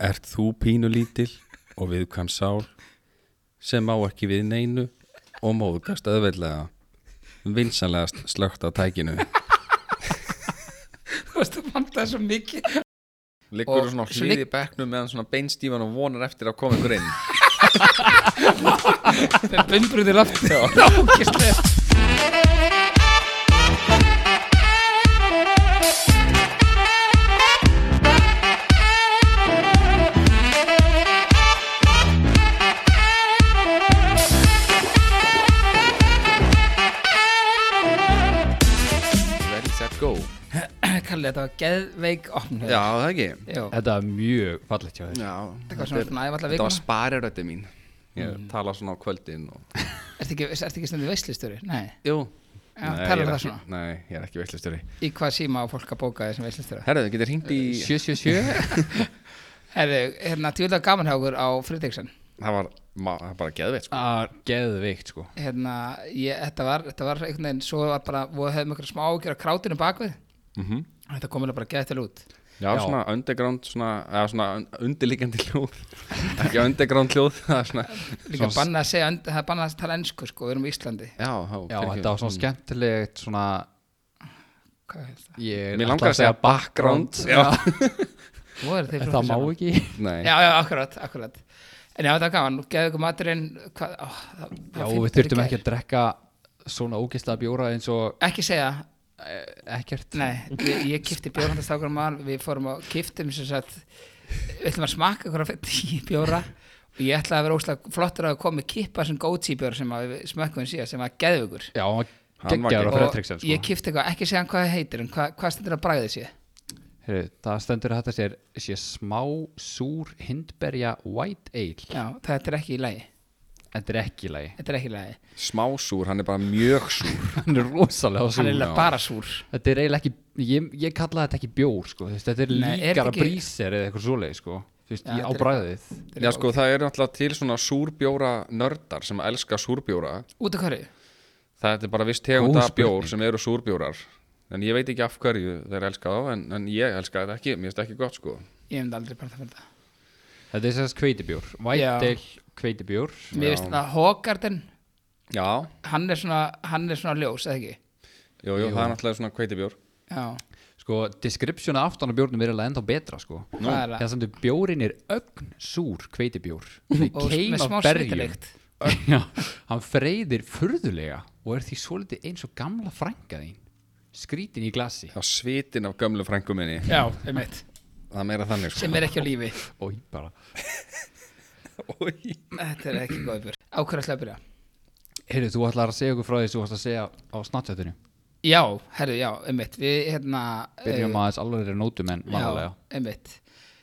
Ert þú pínulítil og viðkvæm sál sem má ekki við neinu og móðgast öðveldlega vinsanlegast slögt á tækinu. Þú veist, þú fannst það svo mikið? Liggur þú svona svo hlýði í bekknum meðan svona beinstífan og vonar eftir að koma ykkur inn? Þeir bumbruði lofti Ógislega þetta var geðveik opn Já, það ekki. Jú, Þetta er mjög fallegt hjá þér. Já, þetta var svona allar Þetta var sparirötti mín. Ég tala svona á kvöldin og... Ertu ekki, ertu ekki stundið veislistöri? Nei, Jú. Já, Nei, ég er það ekki- svona? Nei, ég er ekki veistlustjóri í hvað síma á fólk að bóka þessum veislistöri? Herðu, þið getur hringt í 777 Herðu, hérna, tjóðlega gaman hjá okkur á Fridriksson Það var, var bara geðveitt sko. Er geðveikt sko. Hérna, ég, þetta var, þetta var einhvern veginn Svo var bara, við hefðum einhverja smá ágjör á krátinu bakvið mm Þetta kom alveg bara geð til út. Já, Já. svona underground svona, eða svona un- undirliggjandi hljóð. Ekki underground hljóð Það er svona Líka Svona- bannað að segja, það er bannað að tala ennsku sko, við erum í Íslandi. Já, já, Já, þetta var svona skemmtilegt svona Hvað er það? Ég ætla langar að segja background. Já, eru þeir það má ekki. Nei, Já, já, akkurat, akkurat. En já, þetta var gaman, nú geðu ykkur maturinn hvað, ó, það, það Já, var við fimmtugur í þurftum ekki að drekka svona ógeðslega bjóra eins og Ekki segja, eh, ekkert. Nei, ég, ég kifti bjórhandastákur við fórum og kiftum sem sagt, við ætlum að af tíu bjóra og ég ætlaði að vera óslega flottur að koma með kippa sem góti bjóra sem að við smökkum síðan sem var geðugur Já, hann var geggjaður. og Fredriksen sko. ég kifti eitthvað, ekki segja hann hvað það heitir en hvað, hvað stendur að bræði sé Heyri, Það stendur að þetta sér, sé smá súr hindberja white ale. Já, þetta er ekki í lagi Þetta er ekki lagi. Þetta er ekki lagi, smásúr, hann er bara mjög súr. Hann er rosalega hann súr. er eiginlega bara súr. Þetta er eiginlega ekki, ég, ég kalla þetta ekki bjór sko. veist, Þetta er Nei, er líkara ekki- bríser eða eitthvað svoleið sko. Þú veist, Já, ég á þetta er- bræðið er Já, sko, það eru náttúrulega til svona súrbjóra nördar sem elska súrbjóra. Út af hverju? Það er bara viss tegund Góð af bjór spurning. sem eru súrbjórar. En ég veit ekki af hverju þeir elska þá en, en ég elska þetta ekki, mér finnst það ekki gott sko. Ég hef aldrei bara það fyrir það. Þetta er sérst kveitibjór Já. ale kveitibjór Mér finnst það Hogarden, Já, hann er svona, hann er svona ljós, eða ekki? jú, jú, það er náttúrulega svona kveitibjór Já, Sko, descriptiona aftan á bjórnum er alveg enda betra sko. hvað er Það. Það? stendur bjórin er ögn súr kveitibjór Með Og keim með af smá berjum. svitalikt. Já, hann freyðir furðulega og er því svolítið eins og gamla frænka þín. Skrítin í glasi. Það svitin af gömlu frængu minni. Já, einmitt, Það er meira þannig sko. Sem er ekki á lífi. Og bara. Þetta er ekki góð björn Ákveður að byrja? Heyrðu, þú ætlar að segja okkur frá því þú ætlar að segja á snartjötinu Já, herru, já, einmitt. Við, hérna Byrjum eh, aðeins alveg nótum en vanlega Já, einmitt.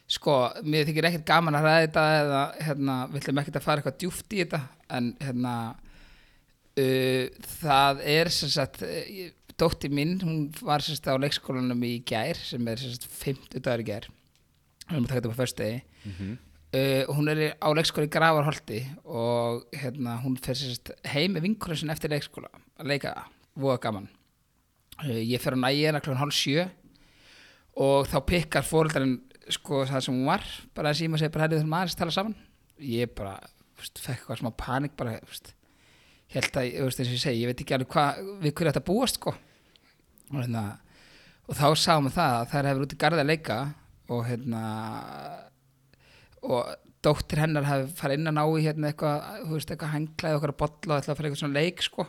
Sko, mér þykir ekkert gaman að ræða þetta eða, hérna, við ætlum ekkert að fara eitthvað djúft í þetta en, hérna uh, það er sem sagt uh, dótti mín, hún var sem sagt á leikskólanum í gær sem er sem sagt 50 dagar í gær. Við erum að taka þetta på föstudegi uh, hún er á leikskóla í Gravarholti og hérna, hún sagt heim með vinkurinn sinni eftir leikskóla að leika voða gaman. Uh, ég fer á nægina klokkan hálf sjö og þá pikkar fóröldarinn sko það sem hún var bara að síma sig bara herrið þessum aðeins að tala saman. Ég bara, veist, fekk eitthvað smá panik bara, veist held að, og ég segi, ég veit ekki alveg hvað við hverju þetta búast, sko. Og hérna, og þá sáum við það að þær hefur út í garði að leika og hérna og dóttir hennar hefði farið inn að ná í hérna eitthvað, þú veist, eitthvað henglaði okkar að bolla og ætlaði að fara eitthvað svona leik, sko.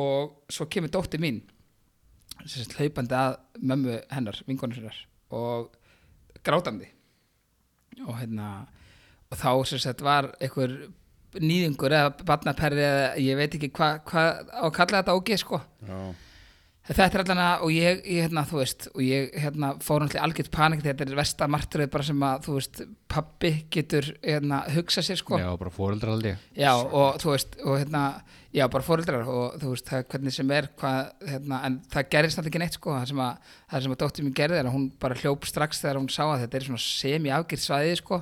Og svo kemur dóttir mín sem hlaupandi að mömmu hennar, vinkonur hennar og grátandi. Og hérna og þá sem sagt var einhver nýðingur eða barnaperri eða ég veit ekki hvað hva, á að kalla þetta ógeð sko. Já, þetta er allan að og ég, ég hérna þú veist og ég hérna fór náttúrulega algjört panik þetta er versta martröð bara sem að þú veist pappi getur hérna hugsa sér sko. Já, bara fóreldrar aldrei Já, og þú veist, og hérna, já, bara fóreldrar og þú veist, það er hvernig sem er, hvað, hérna, en það gerist náttúrulega ekki neitt, sko, það sem að, það sem að dóttir mín gerði er að hún bara hljóp strax þegar hún sá að þetta er svona semi-afgirt svæði, sko,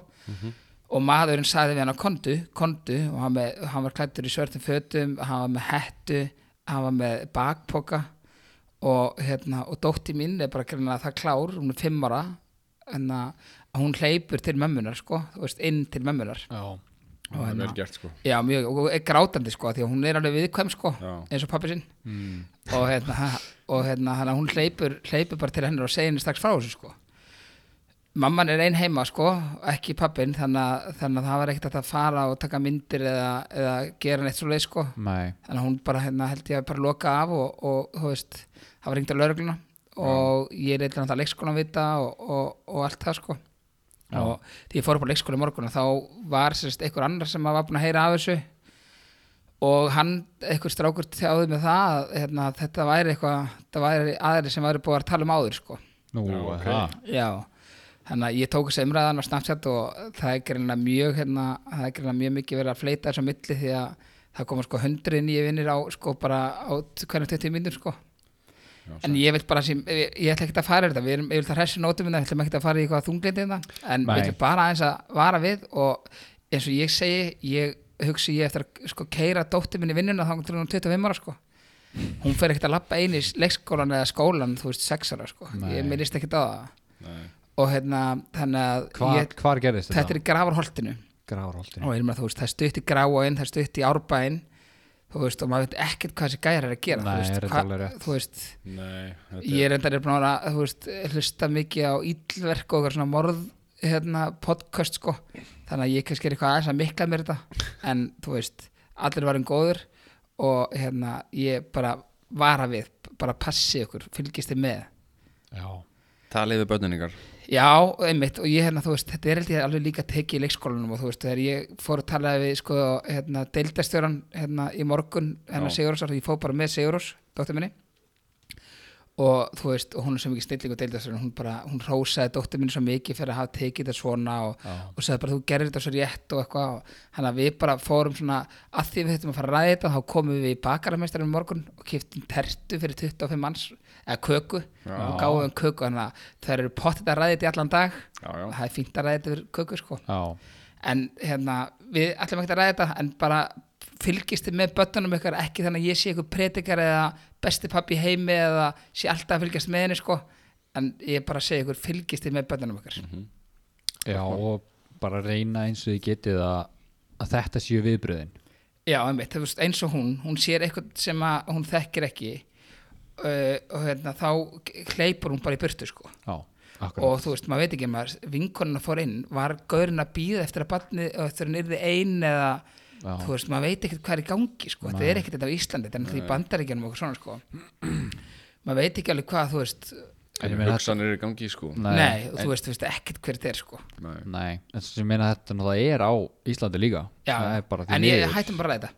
og maðurinn sagði við hann að kondu, kondu, og hann, með, hann var klættur í svörtum fötum, hann var með hettu, hann var með bakpoka og hérna, og dóttir mín er bara greinlega það klár, hún er fimm ára, en að að hún hleypur til mömmunar sko, veist, inn til mömmunar Já, og það er hérna, vel gert sko. Já, mjög, og er grátandi sko, því að hún er alveg viðkvæm sko, Já. eins og pappi sinn. Mm. og hérna, og hérna hún hleypur, hleypur bara til hennar og segir henni strax frá þessu sko. Mamman er ein heima sko, ekki pappin þannig að, þannig að það var ekkert að fara og taka myndir eða, eða gera neitt svo leið sko. Nei, þannig að hún bara hérna, held ég að bara loka af og, og þú veist, það var ringt á laurugluna og ég reyndi náttúrulega leikskólan vita og, og, og allt það sko. Já. og því ég fór upp á leikskóla í morgun þá var sérst einhver annar sem var búin að heyra af þessu og hann, einhver strákur þjáði með það að hérna, þetta væri eitthvað þetta væri aðri sem væri búin að tala um áður sko. Nú, Já, já, þannig að ég tók þessi umræðan á Snapchat og það er greinlega mjög hérna, það er greinlega mjög mikið verið að fleita þessu milli því að það koma sko hundri nýju vinnir á sko bara á hvernig 20 mínútur sko Já, en ég vil bara sem, ég, ég ætla ekki að fara í þetta. Við erum, ég vil það hressi nótum við ætlum ekki að fara í eitthvað þunglindi en Nei. við ætlum bara aðeins að vara við og eins og ég segi ég hugsi ég eftir að sko keira dóttir minni vinnuna þá til hún er 25 ára sko. Hún fer ekkert að lappa einu í leikskólan eða skólan þú veist 6 ára sko. Nei. ég minnist ekkert á það. Og hérna þannig að Hvar, ég, hvar gerðist þetta? Þetta? er í gravarholtinu og ég meina þú veist það stutt í gráin það stutt í árbæin þú veist og maður veit ekkert hvað þessi gæjar er að gera Nei, þú, veist, er þetta hva- alveg rétt? þú veist Nei, þetta ég er enda búin að þú veist, hlusta mikið á íllverk og svona morð hérna, podcast sko. Þannig að ég kannski er eitthvað aðeins að mikla mér þetta. En þú veist, allir varum góður og hérna ég bara vara við, bara passi ykkur fylgist þið með. Já, Talið við börnin ykkar Já, einmitt, og ég hérna, þú veist, þetta er held ég alveg líka tekið í leikskólanum og þú veist, þegar ég fór að tala við, sko, hérna, deildastjóran, hérna, í morgun, hérna, Já. Sigurós, ég fór bara með Sigurós, dóttir minni, og þú veist, og hún er svo mikið snilling og deildastjóran, hún bara, hún rósaði dóttir minni svo mikið fyrir að hafa tekið þetta svona og, og sagði bara, þú gerir þetta svo rétt og eitthvað, hann að við bara fórum svona, að því við höfum að fara að ræða þetta, þá komum við í bakaramestarinn morgun og kiptum tertu fyrir 25 manns, eða köku, og gáum þeim köku, þannig að það eru pottið að ræða þetta í allan dag. Já, já, það er fínt að ræða þetta fyrir köku sko. Já, en hérna, við ætlum ekki að ræða þetta en bara fylgist þið með börnunum ykkar ekki þannig að ég sé ykkur predikar eða besti pappi heimi eða sé alltaf að fylgjast með henni sko. En ég bara segi ykkur fylgist þið með börnunum ykkar. Já og bara reyna eins og þið getið að, að þetta séu viðbröðin já, einmitt, eins og hún hún sér eitthvað sem að hún þekkir ekki og hérna, þá hleypur hún bara í burtu sko og þú veist, maður veit ekki maður, vinkonuna fór inn var gaurinn að býða eftir að barnið eftir að hann yrði ein eða Já. þú veist, maður veit ekkert hvað er í gangi sko. þetta er ekkert þetta á Íslandi, þetta er náttúrulega í bandaríkjanum og svona sko. maður veit ekki alveg hvað þú veist, En ég meina þetta- er í gangi sko Nei, nei, og þú veist, þú veist ekkert hver þetta er sko. Nei. Nei, en sem ég meina þetta náttúrulega er á Íslandi líka Já, Það er bara því en ég hættum bara þetta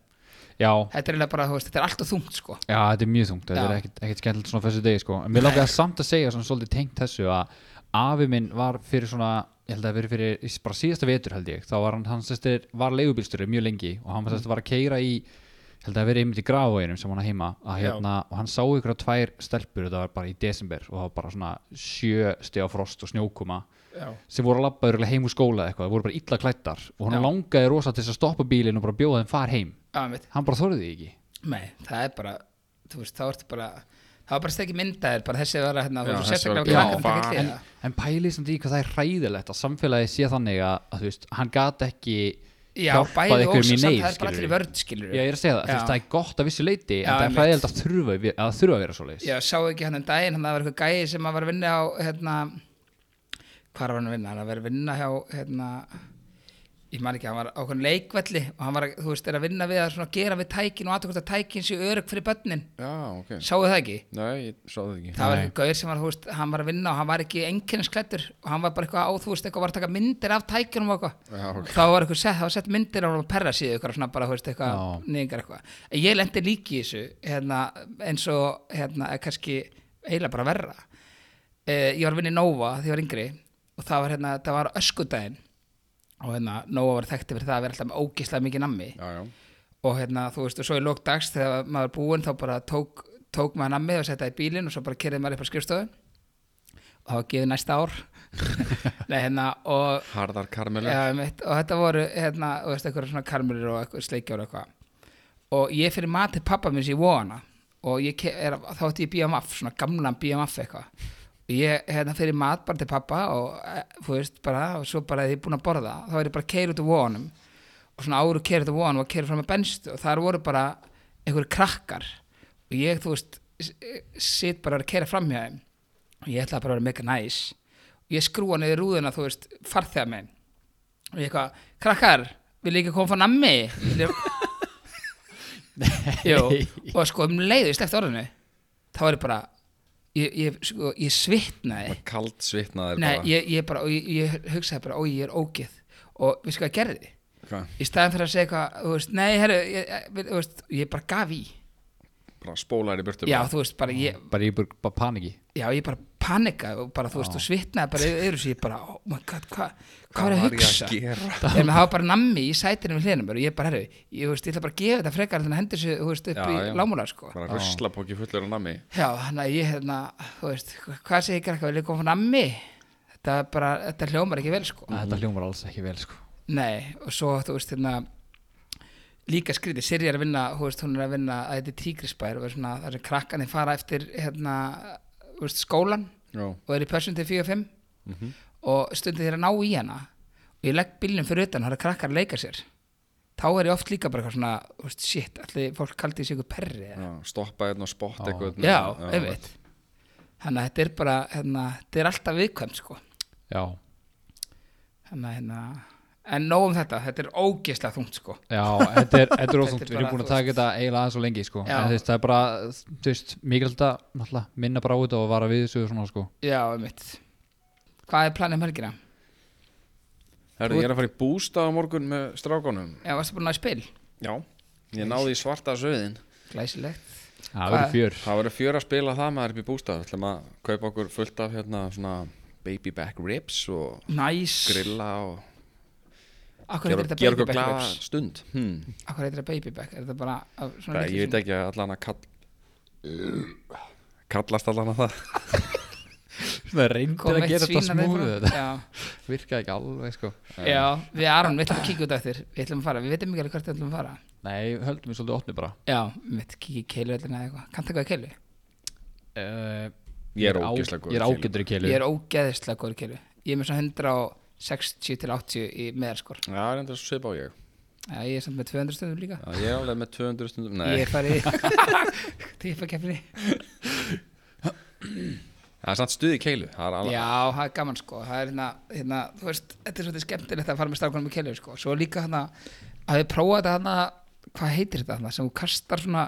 Já, þetta er eiginlega bara, þú veist, þetta er allt og þungt sko. já, þetta er mjög þungt Þetta Já. er ekkert, ekkert skemmtilegt svona fyrstu degi sko. En mér langar samt að segja svona svolítið tengt þessu að afi minn var fyrir svona ég held að það veri fyrir í- bara síðasta vetur held ég þá var hann, hann sestir, var leigubílstjóri mjög lengi og hann sestir, var að keira í ég held að það veri einmitt í grafaveginum sem hann á heima að, hérna, og hann sá ykkur á tvær stelpur þetta var bara í desember og það var bara svona sjö stiga frost og snjókuma já, sem voru að labba örugglega heim úr skóla eða eitthvað, það voru bara illa klættar og hann Já. langaði rosa til þess að stoppa bílinn og bara bjóða þeim far heim já, hann bara þorði því ekki nei, það er bara þú veist, þá ertu bara það var bara stekki myndaðir, bara þessi var að hérna, þú Já, þessi sérstaklega var Já, hlýða. en pælið samt í hvað það er hræðilegt að samfélagi sé þannig að, að þú veist, hann gat ekki já, hjálpað einhverjum í samt, neyð, það er bara allir í skilurðu. vörð skilur Já, ég er að segja það, þú Já. veist, það er gott að vissu leiti en það er hræðilegt að þurfa að þurfa að vera svo leiðis Já, sá ekki hann en daginn, hann var eitthvað gæi sem var að vinna á, hérna, hvað var hann að vinna? Hann var að vinna hjá, hérna, ég man ekki, hann var á okkur leikvelli og hann var, að, þú veist, er að vinna við að gera við tækin og aðtökast að tækin sé örug fyrir börnin. Já, ok Sáu það ekki? Nei, ég sá það ekki Það var eitthvað gauðir sem var, þú veist, hann var að vinna og hann var ekki einkennisklættur og hann var bara eitthvað á, þú veist, eitthvað var að taka myndir af tækinum og eitthvað. Já, ok Þá var eitthvað sett, það var sett myndir á hann og perra síðu eitthvað svona bara, þú veist, eitthvað nýðingar eitthvað. En ég lendi líki í þessu, hérna, eins og, hérna. Eh, var að var og það var, hérna, það var öskudaginn og hérna, Nova var þekkti fyrir það að vera alltaf með ógislega mikið nammi. Já, já. Og hérna, þú veist, og svo í lók dags þegar maður er búinn þá bara tók, tók maður nammið og setja í bílinn og svo bara kerði maður upp á skrifstofu og það var gefið næsta ár. Nei, hérna, og Harðar karmelur. Mitt, og þetta voru hérna, þú veist, eitthvað svona karmelir og sleikjar og eitthvað. Og ég fyrir mat til pappa minns í vóana og ég er, þá ætti ég BMF, svona gamlan BMF eitthvað ég hérna fyrir mat bara til pappa og eh, þú veist bara og svo bara ég er búin að borða. Þá er ég bara að keira út úr vonum og svona áður keira út úr vonum og keira fram með benstu og þar voru bara einhverju krakkar. Og ég þú veist s- sit bara að keira fram hjá þeim. Og ég ætlaði bara að vera mega næs og ég skrúa niður rúðuna þú veist farþegar megin. Og ég eitthvað, krakkar vil ég ekki koma frá nammi? Og sko um leiðu slegt orðinu þá er ég bara ég, ég, sko, ég svitnaði. Kald svitnaðir Nei, bara. ég, ég bara, og ég, ég hugsaði bara, ó, ég er ógeð. Og við sko að gerði? Hvað? í staðan fyrir að segja eitthvað, þú veist, nei, herru ég, ég, þú veist, ég bara gaf í. Bara spólar í burtu já, bara. þú veist, bara ég, bara ég bara, bara paniki já, ég bara panika og bara, þú veist, og svitnaði bara yfir þessu, ég bara, oh my god, hvað hvað er að hugsa? að gera? Þegar maður hafa bara nammi í sætinu við hliðinum og ég bara, herru, ég, veist, ég ætla bara að gefa þetta frekar þannig að hendur sig, þú veist, upp Já, í lámúla, sko Bara ruslapóki fullur af nammi Já, þannig að ég hérna, þú veist, hvað segir ekki eitthvað, vil ég koma frá nammi? Þetta er bara, þetta hljómar ekki vel, sko. þetta hljómar alls ekki vel sko Nei, og svo, þú veist, hérna, líka skrítið, Sirri er að vinna, veist, hún er að vinna að þetta er tígrisbær og er svona, það sem krakkarnir fara eftir, hérna, veist, skólan Já. og er í pössun til 4-5 Mhm. og stundið þeir að ná í hana og ég legg bílnum fyrir utan, það er krakkar að leika sér. Þá er ég oft líka bara eitthvað svona, þú veist, shit, allir fólk kaldi sig ykkur perri eða? Já, stoppa hérna og spotta eitthvað. Já, einmitt. Þannig að þetta er bara hérna, þetta er alltaf viðkvæmt sko. Já, Þannig að hérna En nóg um þetta, þetta er ógeðslega þungt sko. Já, þetta er, þetta er óþungt við erum búin að taka þetta eiginlega aðeins og lengi sko. Já. en þú veist, það er bara, þú veist, mikilvægt að minna bara á þetta og vara við þessu svona sko. Já, einmitt. Hvað er planið um helgina? Herri, ég er að fara í bústað á morgun með strákonum Já, varstu búin að spil? Já Ég náði í svarta söðin Glæsilegt. Það verður fjör. Það verður fjör að spila það maður upp í bústað. Við ætlum að kaupa okkur fullt af hérna svona baby back ribs og Næs grilla og Baby back glaða stund. Hmm. Akkur heitir þetta baby back? Er þetta bara af svona Nei, litlu Ég veit ekki að allan að kall kallast allan að það. Það reyndir að gera þetta Já, virkaði ekki alveg sko. Já, við Aron, við ætlum að kíkja út eftir. Við ætlum að fara, við veitum ekki alveg hvert við ætlum að fara. Nei, höldum við svolítið opni bara. Já, við veitum kíkja í keilu eða eitthvað. Kanntu eitthvað í keilu? uh, Ég er ógeðslega góður ég er í keilu. Ég er ógeðislega góður í keilu. Ég er með svona 160 til 80 í meðarskor Já, það er enda svo svip á ég. Já, ég er samt með 200 stöðum líka. Já, Ég er alveg með 200 stundum Nei, Ég er farið í Tífakefni það er samt stuð í keilu Það alveg Já, það er gaman sko. Það er hérna, hérna, þú veist, þetta er svolítið skemmtilegt að fara með strákunum í keilu sko. Svo líka hérna, að við prófa þetta hérna Hvað heitir þetta hérna, sem þú kastar svona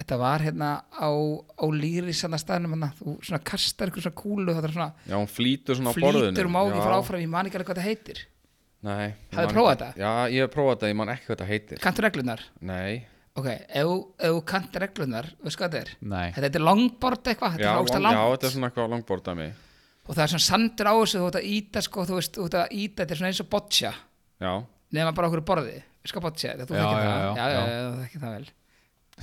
Þetta var hérna á, á lýri sanna staðnum hérna, þú svona kastar ykkur svona kúlu þetta er svona Já, hún flýtur svona á borðinu. Flýtur um á ekki Já. frá áfram, ég man ekki alveg hvað þetta heitir. Nei Hafið prófað þetta? Já, ég hef prófað þetta, ég man ekki hvað þetta heitir. Kanntu reglunar? Nei. Ok, ef þú- ef þú kannt reglunar, veist hvað þetta er? nei, Þetta er longboard eitthvað, þetta já, er ásta lang, já, langt. þetta er svona eitthvað langbord að mig og það er svona sandur á þessu, þú ert að íta sko, þú veist, þú ert að íta, þetta er svona eins og boccia. Já, nema bara okkur borði, hvað boccia þú Já, þekkir já, það, já, já, já, já. já, þú þekkir það vel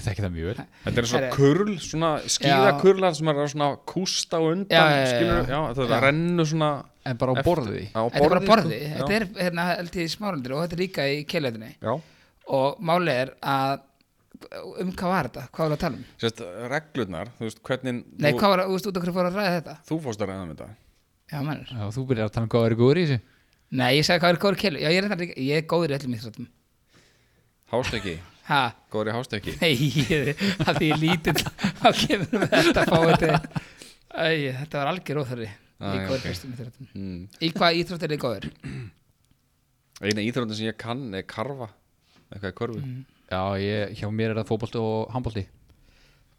þekki það mjög vel. Þetta er svona kurl, svona skíðakurlar sem er svona kústa á undan Já, já, já, skilur, já. já, það Já. rennur svona en bara á borði á Þetta er bara borði, borði, sko. þetta er hérna held ég í smárundir og þetta er líka í keilutinni Já, og máli er að um hvað var þetta, hvað var það að tala um? Sérst, reglurnar, þú veist, hvernig Nei, þú, hvað var, þú veist, út okkur fór að ræða þetta? Þú fórst að reyna með þetta. Já, mennur Já, þú byrjar að tala um hvað er góður í þessu. Nei, ég sagði hvað er góður keilu, já, ég er, ég er góður í öllum íþróttum. Hástöki, Ha, góður í hástöki nei, ég- að því ég lítill þá kemur með þetta að fá þetta Æ, þetta var algjör óþarri í góður ok. okay. íþróttum mm. Í hvað íþrótt er þið góður? Eina íþróttin sem ég kann er karfa eitthvað í körfu Mm. já, ég, hjá mér er það fótbolti og handbolti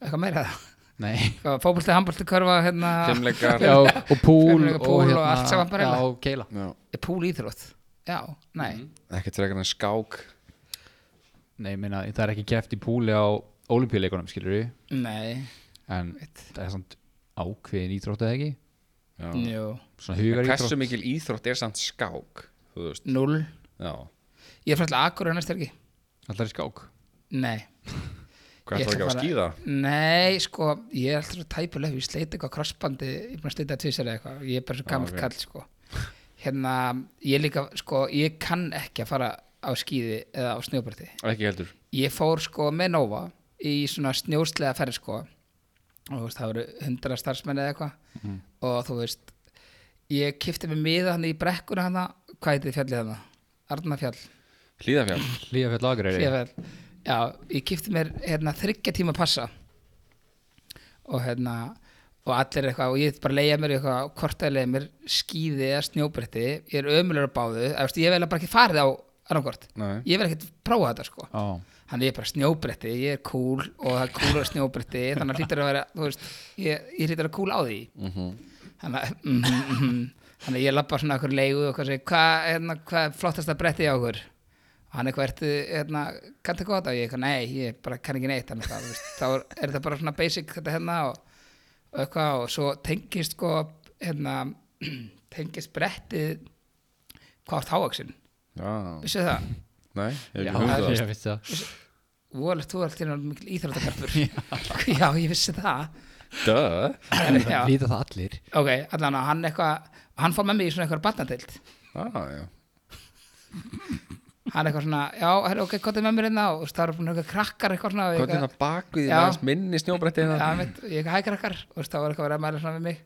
Eitthvað meira það? nei, Fótbolti, handbolti, körfa, hérna Fimmleikar já, og púl Fimmleika púl og allt saman bara já, og keila Já, Er púl íþrótt? Já, nei ekkert en skák nei, ég meina, það er ekki keft í púli á olimpíuleikunum, skilur við Nei, en veit það er samt ákveðin íþrótt eða ekki? Já. Jú, svona En hugar Hversu íþrótt mikil íþrótt er samt skák Þú veist, null já. Ég er fræðilega akkur næst helgi. Alltaf er skák? Nei. Hvað er það ekki að að fara- skýða? Nei, sko, ég er alltaf tæpuleg Ég sleit eitthvað krossbandi Ég er búin að slita tvisar eða eitthvað. Ég er bara svo Já, gammal ok. kall, sko. Hérna, ég líka, sko Ég kann ekki að fara á skíði Eða á snjóbreytti Ekki heldur. Ég fór, sko, með Nova Í svona snjóslega ferð, sko. Og þú veist, það voru hundra starfsmenn eða eitthvað. Mhm. og þú veist ég kifti mig miða hann í brekkuna hann hvað heitið fjallið hann Arnarfjall, Hlíðafjall Hlíðafjall Akureyri. Hlíðafjall já, ég kifti mér hérna þryggja tíma passa. Og hérna og allir eitthvað og ég bara leiða mér eitthvað hvort að leiða mér skíði eða snjóbretti. Ég er ömulegur að báðu. Ég vel bara ekki farið á annarkvort Nei. ég vil ekkert prófa þetta sko. Hann er bara snjóbretti, ég er cool og það er cool á snjóbretti þannig að hlýtur að vera, þú veist ég, ég hlýtur að cool á því. Mhm. þannig að mm, mm, mm, þannig ég lappa svona okkur leigu og hvað segir, hvað hérna, hvað er flottasta bretti á okkur? Og hann eitthvað ertu, hérna, kanntu gott á ég eitthvað, nei, ég bara kann ekki neitt þannig að þá er, þetta bara svona basic þetta hérna og, og eitthvað og svo tengist sko hérna, tengist brettið hvað átt hávaksin, Já, vissu það? nei, ég já, hef ekki ég veist það. Volið, þú er alltaf mikil íþróttakarpur Já, ég vissi það. Duh. Já, Líta það allir. Ok, allan að hann eitthvað hann fór með mig í svona eitthvað barnatild ah, já. hann eitthvað svona, já, herri, ok, hvað er með mér hérna og það eru búin eitthvað krakkar eitthvað svona Hvað er eitthvað, það bakuð í Já. aðeins minni snjóbretti já, hérna? mitt, ég eitthvað hæ krakkar og það var eitthvað að vera að mæla svona við mig.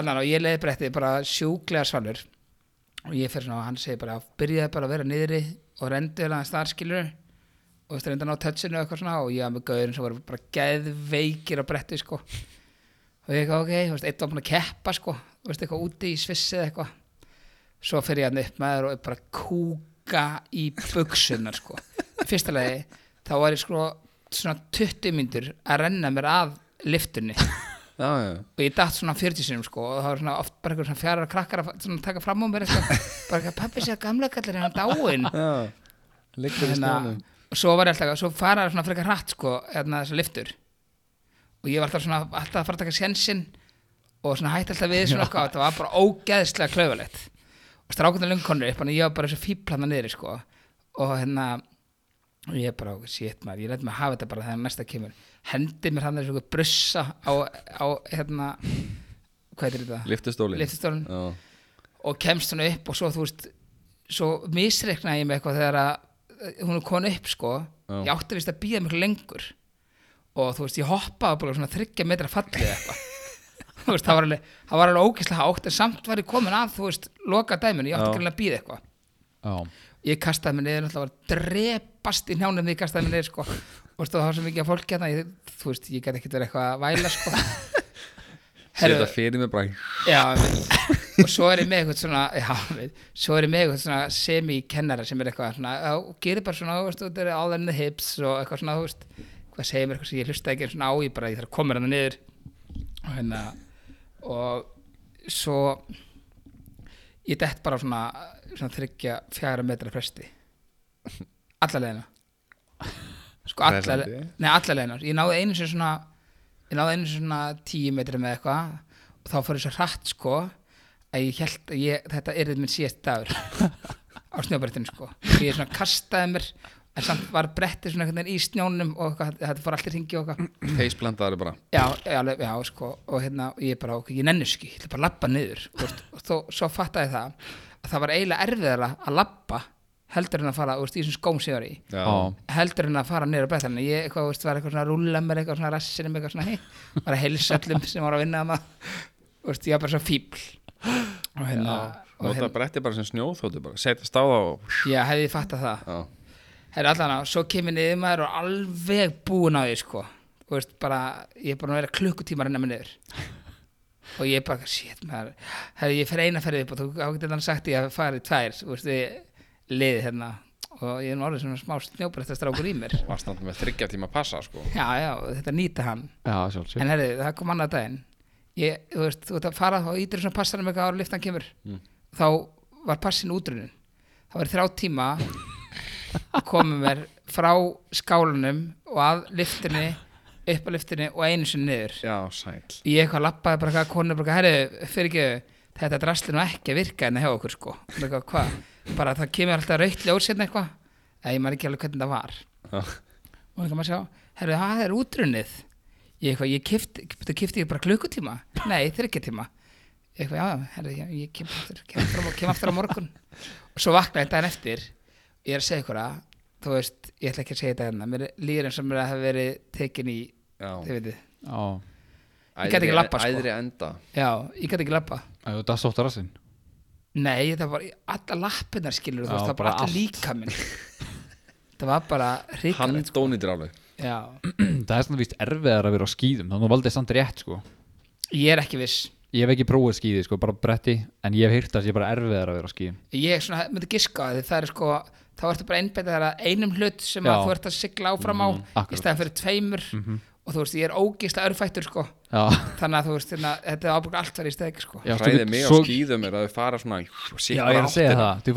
Allan og ég leiði brettið bara sjúklega svalur og ég fyrir svona og hann segir bara, byrjaði bara að vera niðri og rendi hérna þar skilur og reynda að ná touchinu og eitthvað svona og ég var með gauðin sem voru bara geðveikir á brettið sko. Og ég eitthvað, ok, eitt var búin að keppa sko, eitthvað úti í svissi eða eitthvað. Svo fyrir ég hann upp með þér og bara kúka í buksunar sko. Fyrsta lagi, þá var ég sko svona 20 myndur að renna mér að liftunni og ég datt svona 40 sinum sko og það var svona oft bara eitthvað svona fjara krakkar að svona taka fram á mér eitthvað, bara eitthvað pappi sé að gamla kallir hann dáin liggur í Hérna, snjónum. og svo var ég alltaf, svo fara svona frekar hratt sko, hérna þessar liftur og ég var alltaf svona, alltaf að fara að taka sjensinn og svona hætti alltaf við svona hvað, það var bara ógeðslega klaufalegt. Og strákunni lungkonur upp, en ég var bara þessu fíplana niðri sko. Og hérna og ég bara, shit maður, ég læt mig að hafa þetta bara þegar næsta kemur, hendi mér hann þessu brussa á, á hérna hvað heitir þetta? Liftustólin Liftustólinn Já, og kemst hann upp og svo þú veist svo misreiknaði ég með eitthvað þegar að eh, hún er konu upp sko. Já. ég átti vist að býða miklu lengur. Og þú veist ég hoppaði bara svona þryggja metra fallið eitthvað. Þú veist það var alveg, það var alveg ógeðslega hátt en samt var ég komin að þú veist loka dæminu, ég átti ekki að býða eitthvað. Já, ég kastaði mig niður, náttúrulega var að drepast í njánum því ég kastaði mig niður sko þú veist, það var svo mikið af fólki hérna? Ég, þú veist, ég gæti ekki verið eitthvað að væla sko. Setja fyrir mig bara. Já, einmitt. og svo er ég með eitthvað svona já, einmitt. svo er ég með eitthvað svona semi-kennara sem er eitthvað svona já, og gerir bara svona, þú veist, þetta er all in the hips og eitthvað svona, þú veist, hvað segir mér eitthvað sem ég hlusta ekki einu svona á, ég bara, ég þarf að koma hérna niður. Og hérna og svo ég dett bara á svona, svona þryggja fjara metra fresti. Alla leiðina sko alla, Hressandi. nei, alla leiðina ég náði einu sem svona ég náði einu sem svona tíu metri með eitthvað og þá fór ég svo hratt sko að ég held að ég, þetta er minn síðast dagur á snjóbrettinu sko. Og ég svona kastaði mér en samt var brettið svona einhvern veginn í snjónum og eitthvað, þetta fór allt í ringi og eitthvað. Feisblandaður bara. Já, já, já, sko og hérna, og ég bara, ok, ég nenni ski, ég ætla bara að labba niður og, og þó, svo fattaði það að það var eiginlega erfiðara að labba heldur en að fara, veist, í þessum skóm sem ég var í. Já, heldur en að fara niður á brettinu ég, eitthvað, veist, var eitthvað svona að rúlla mér eitthvað svona rassinum, eitthvað svona, hei var að heilsa öllum sem var að vinna þarna. Þú veist, ég var bara svo fíbl og hérna, og Nota hérna bretti bara sem snjóþóttu bara. Setja stáða og já, hefði ég fattað það. Já, Herra allan á, svo kemur niður maður og alveg búin á því sko. Þú veist, bara, ég er búin að vera klukkutíma að renna mig niður. Og ég bara, shit maður. Herra, ég fer eina ferði upp og þú ágætið hann sagt ég að fara í tvær, þú veist, ég liði hérna. Og ég er nú orðið svona smá snjóbrettastrákur í mér. Var stand með þryggja tíma að passa sko. Já, já, þetta nýta hann. Já, sjálfsög en herri, það kom annað daginn. Ég, þú veist, þú veist að fara og ítir svona passanum eitthvað ára liftan kemur. Mm. þá var passin útrunin það var þrjá tíma komum mér frá skálunum og að liftinni upp á liftinni og einu sinni niður. Já, sæl ég eitthvað lappaði bara eitthvað konu bara, herri, fyrir ekki þetta drasli nú ekki að virka en hjá okkur sko. Og eitthvað, hvað, bara það kemur alltaf rautt ljós hérna eitthvað. Eða ég maður ekki alveg hvernig það var. Og eitthvað maður sjá, herri, það er útrunnið. Ég eitthvað, ég kifti, kifti, kifti ég bara klukkutíma, nei, þryggja tíma Ég eitthvað, já, herri, ég, ég kem aftur kem aftur, kem aftur á morgun. Og svo vaknaði ég daginn eftir. Ég er að segja ykkur að þú veist, ég ætla ekki að segja þetta hérna mér líður eins og mér að hafa verið tekin í þið veitir, Já, Ég gæti ekki labba, sko. Já, ég gæti ekki labba Það er sótt á rassinn Nei, það var alla lappirnar skilur þú veist, það var bara bara allir allt. líka minn Það var bara ríkalegt sko. Handónýtir alveg. Já, Það er svona víst erfiðar að vera á skýðum Þannig að valdið samt rétt sko. Ég er ekki viss. Ég hef ekki prófið skýði sko, bara bretti En ég hef heyrt að það sé bara erfiðar að vera á skýðum Ég svona, myndi giska því það er sko þá ertu bara einbætið þar að einum hlut sem að þú ert að sigla áfram á akkurat. í stæðan fyrir tveimur. Og þú veist, ég er ógisla örfættur sko þannig að þú veist, hérna, þetta er ábúin allt verið í stæðik sko. Já Hræðið mig á svo- skýðum er að þau fara svona Já, ég er að segja það. Þú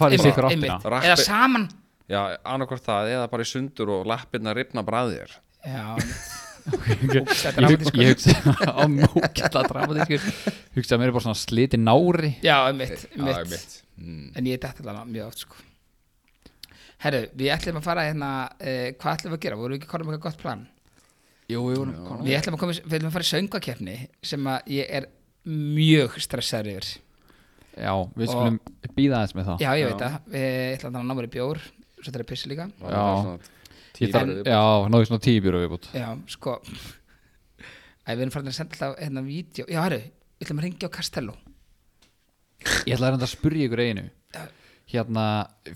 farið sikur áttina. Rappi- Eða saman. Já, annarkvort það eða bara í sundur og lappirna ripna bræðir. Já, Ég, er hugsa á mókjala dramatískur hugsa að mér er bara svona sliti nári. Já, einmitt, Já, einmitt. mitt mm. En ég er dætt alveg mjög oft sko. Herru, við ætlum að fara hérna uh, hvað ætlum við að gera, vorum við ekki konum eitthvað gott plan Jú, við vorum Við ætlum að, koma, við ætlum að fara í söngakefni sem að ég er mjög stressaður yfir. Já, við skulum býða aðeins með það. Já, ég veit það, við ætlum að ná mér í bjór svo þetta er pissi líka. Já. náðu svona tíu bjóra viðbútt Já, sko. Æ, við erum farin að senda alltaf hérna vídeo Já, herru, við ætlum að ringja á Castello Ég ætla að að spyrja ykkur einu. Hérna,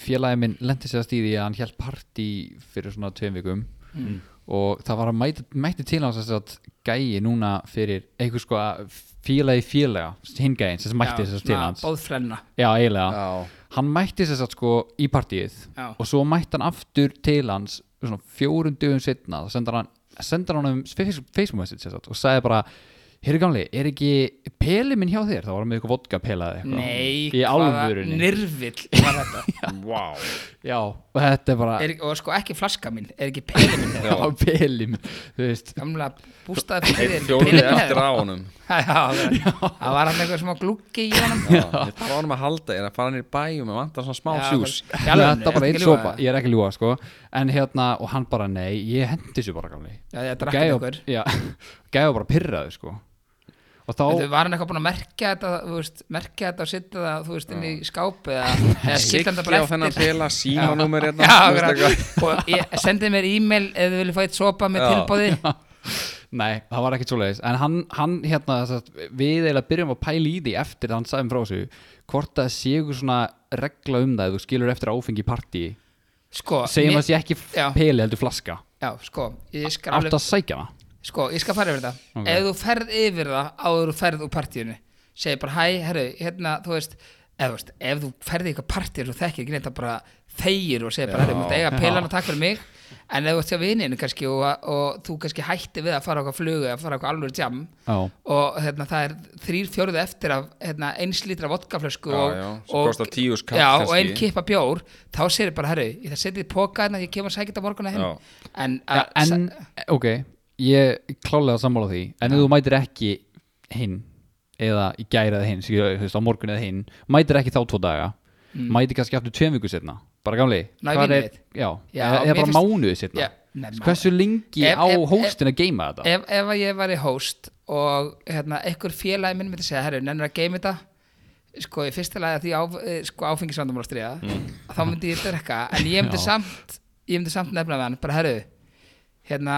félagi minn lendi sér að stíði að hann held partí fyrir svona tveim vikum. Mm. Og það var að mæti, mæti til hans þess að gæi núna fyrir einhver sko að félagi félaga hinn gæin sem mætti þess að til hans. Bóðfrenna Já, eiginlega. Já, Hann mætti þess að sko í partíið Já. og svo mætti hann aftur til hans dögum setna þá sendar hann, sendar hann um Facebook message og sagði bara Heyrðu gamli, er ekki peli minn hjá þér? Það var hann með eitthvað vodka pelaði eitthvað. Nei, Í alvörunni nirvill var þetta? Vá. Já, og þetta er bara er, Og sko ekki flaska mín, er ekki peli minn Já, peli minn Þú veist. Gamla bústaði þér fjóruði pelinn eftir á honum. Já, það það var hann eitthvað smá gluggi í honum. Já, ég þarf honum að halda Ég er að fara hann í bæjum og vantar svona smá Já, sjús. bara- í alvörunni, Þetta bara ertu einn ekki ljúga? sopa, ég er ekki að ljúga sko. En hérna, og hann bara nei, ég hendi þessu bara gamli. Já, ég drakk gæi ykkur. Já, gæði bara pyrraðu sko þá, Þú var hann eitthvað búin að merkja þetta, veist, merkja þetta og setja það, þú veist, inn í skáp eða, eða skilta þetta Siggi bara á þennan eftir. pela símanúmer hérna Já, og ég, sendið mér e-mail ef þið viljið fá eitt sopa með Já. tilbóði. nei, það var ekkert svoleiðis. En hann, hann hérna, að við eiginlega byrjum að pæla í því eftir að hann sagði mér frá þessu Hvort það sé ykkur svona regla um það ef Þú skilur eftir áfengi partí. Sko, Segjum mér- að sé ekki Já. peli heldur flaska. Já, sko, ég skal Átt alveg, að sko, ég skal fara yfir þetta. Ok. Ef þú ferð yfir það áður þú ferð úr partíinu, segi bara, hæ, herru, hérna, þú veist, eða, þú veist, ef þú ferð í eitthvað partíu og þekkir ekki neitt að bara þegir og segir bara, herru, mútt eiga pelan og takk fyrir mig, en ef þú ert hjá vininu kannski og, og þú kannski hætti við að fara á eitthvað flugu eða fara á eitthvað alveg jam Já, og hérna, það er þrýr fjóruðu eftir af hérna, eins lítra vodkaflösku Já, og, já, svo og, kostar tíu skall já, og kannski. ein kippa bjór þá segir bara, herru, ég það setið í póka hérna, ég kemur að sækja þetta morgun að Já. en, að- en, ok Ég klálega sammála því. En ef þú mætir ekki hinn Eða í gæri eða hinn, þú veist, á morgun eða hinn Mætir ekki þá tvo daga. Mætir kannski aftur tveim viku setna Bara gamli vínið er, Já, Já, eða, bara mánuði setna Já, má- Hversu lengi Ef- á hóstin að geima þetta? ef, ef að ég var í host og hérna, einhver félagi minn myndi segja, herru, nennir að geima þetta? Sko, í fyrsta lagi að því á, eh, sko, áfengisvandamál að stríða þá myndi ég drekka, en ég myndi samt ég myndi samt nefna hann, bara herru hérna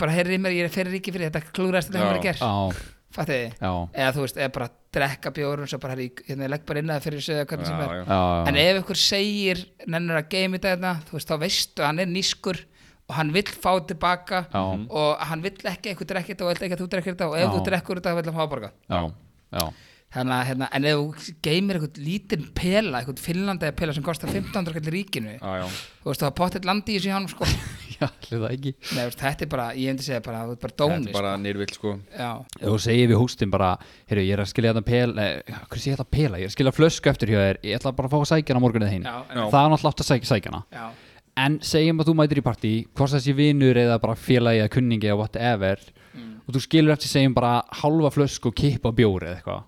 bara herri mér, ég er fyrir ríki fyrir þetta klúðrast þetta hefur fattu þið já, eða þú veist, eða bara drekka bjórun svo bara, herri, hérna, ég legg bara inn að það fyrir sig eða hvernig sem Já, er já. já, en ef ykkur segir nennir að geima þetta hérna, þú veist, þá veistu hann er nískur og hann vill fá tilbaka Já. og hann vill ekki eitthvað drekkir þetta og vill ekki að þú drekkir þetta og ef Já. þú drekkur þetta vill hann fá borga já, já. þannig að, hérna, en ef þú geimir eitthvað lítinn pela, eitthvað finnlandaði pela sem kostar 1500 kallir ríkinu Já, já. þú veist, var pottitt landi í hann sko. Já, allir það ekki. Nei, veist, þetta er bara, ég hefndi segja bara, þú ert bara Þetta dóni er bara nýrvill sko sko. já, Ef þú segir við hóstin bara Heyrðu, ég er að skilja þetta pel Nei, hvað sé ég þetta pela? Ég er að skilja flösku eftir hjá þér Ég ætla bara að fá að sækja hana á morgunið hinn já, Já. en, Það er náttúrulega átt að sækja, sækja hana. Já, En segjum að þú mætir í partí Hvort þessi vinur eða bara félagi eða kunningi eða whatever Og þú skilur eftir segjum bara halva flösku og kippa bjóri eða eitthvað.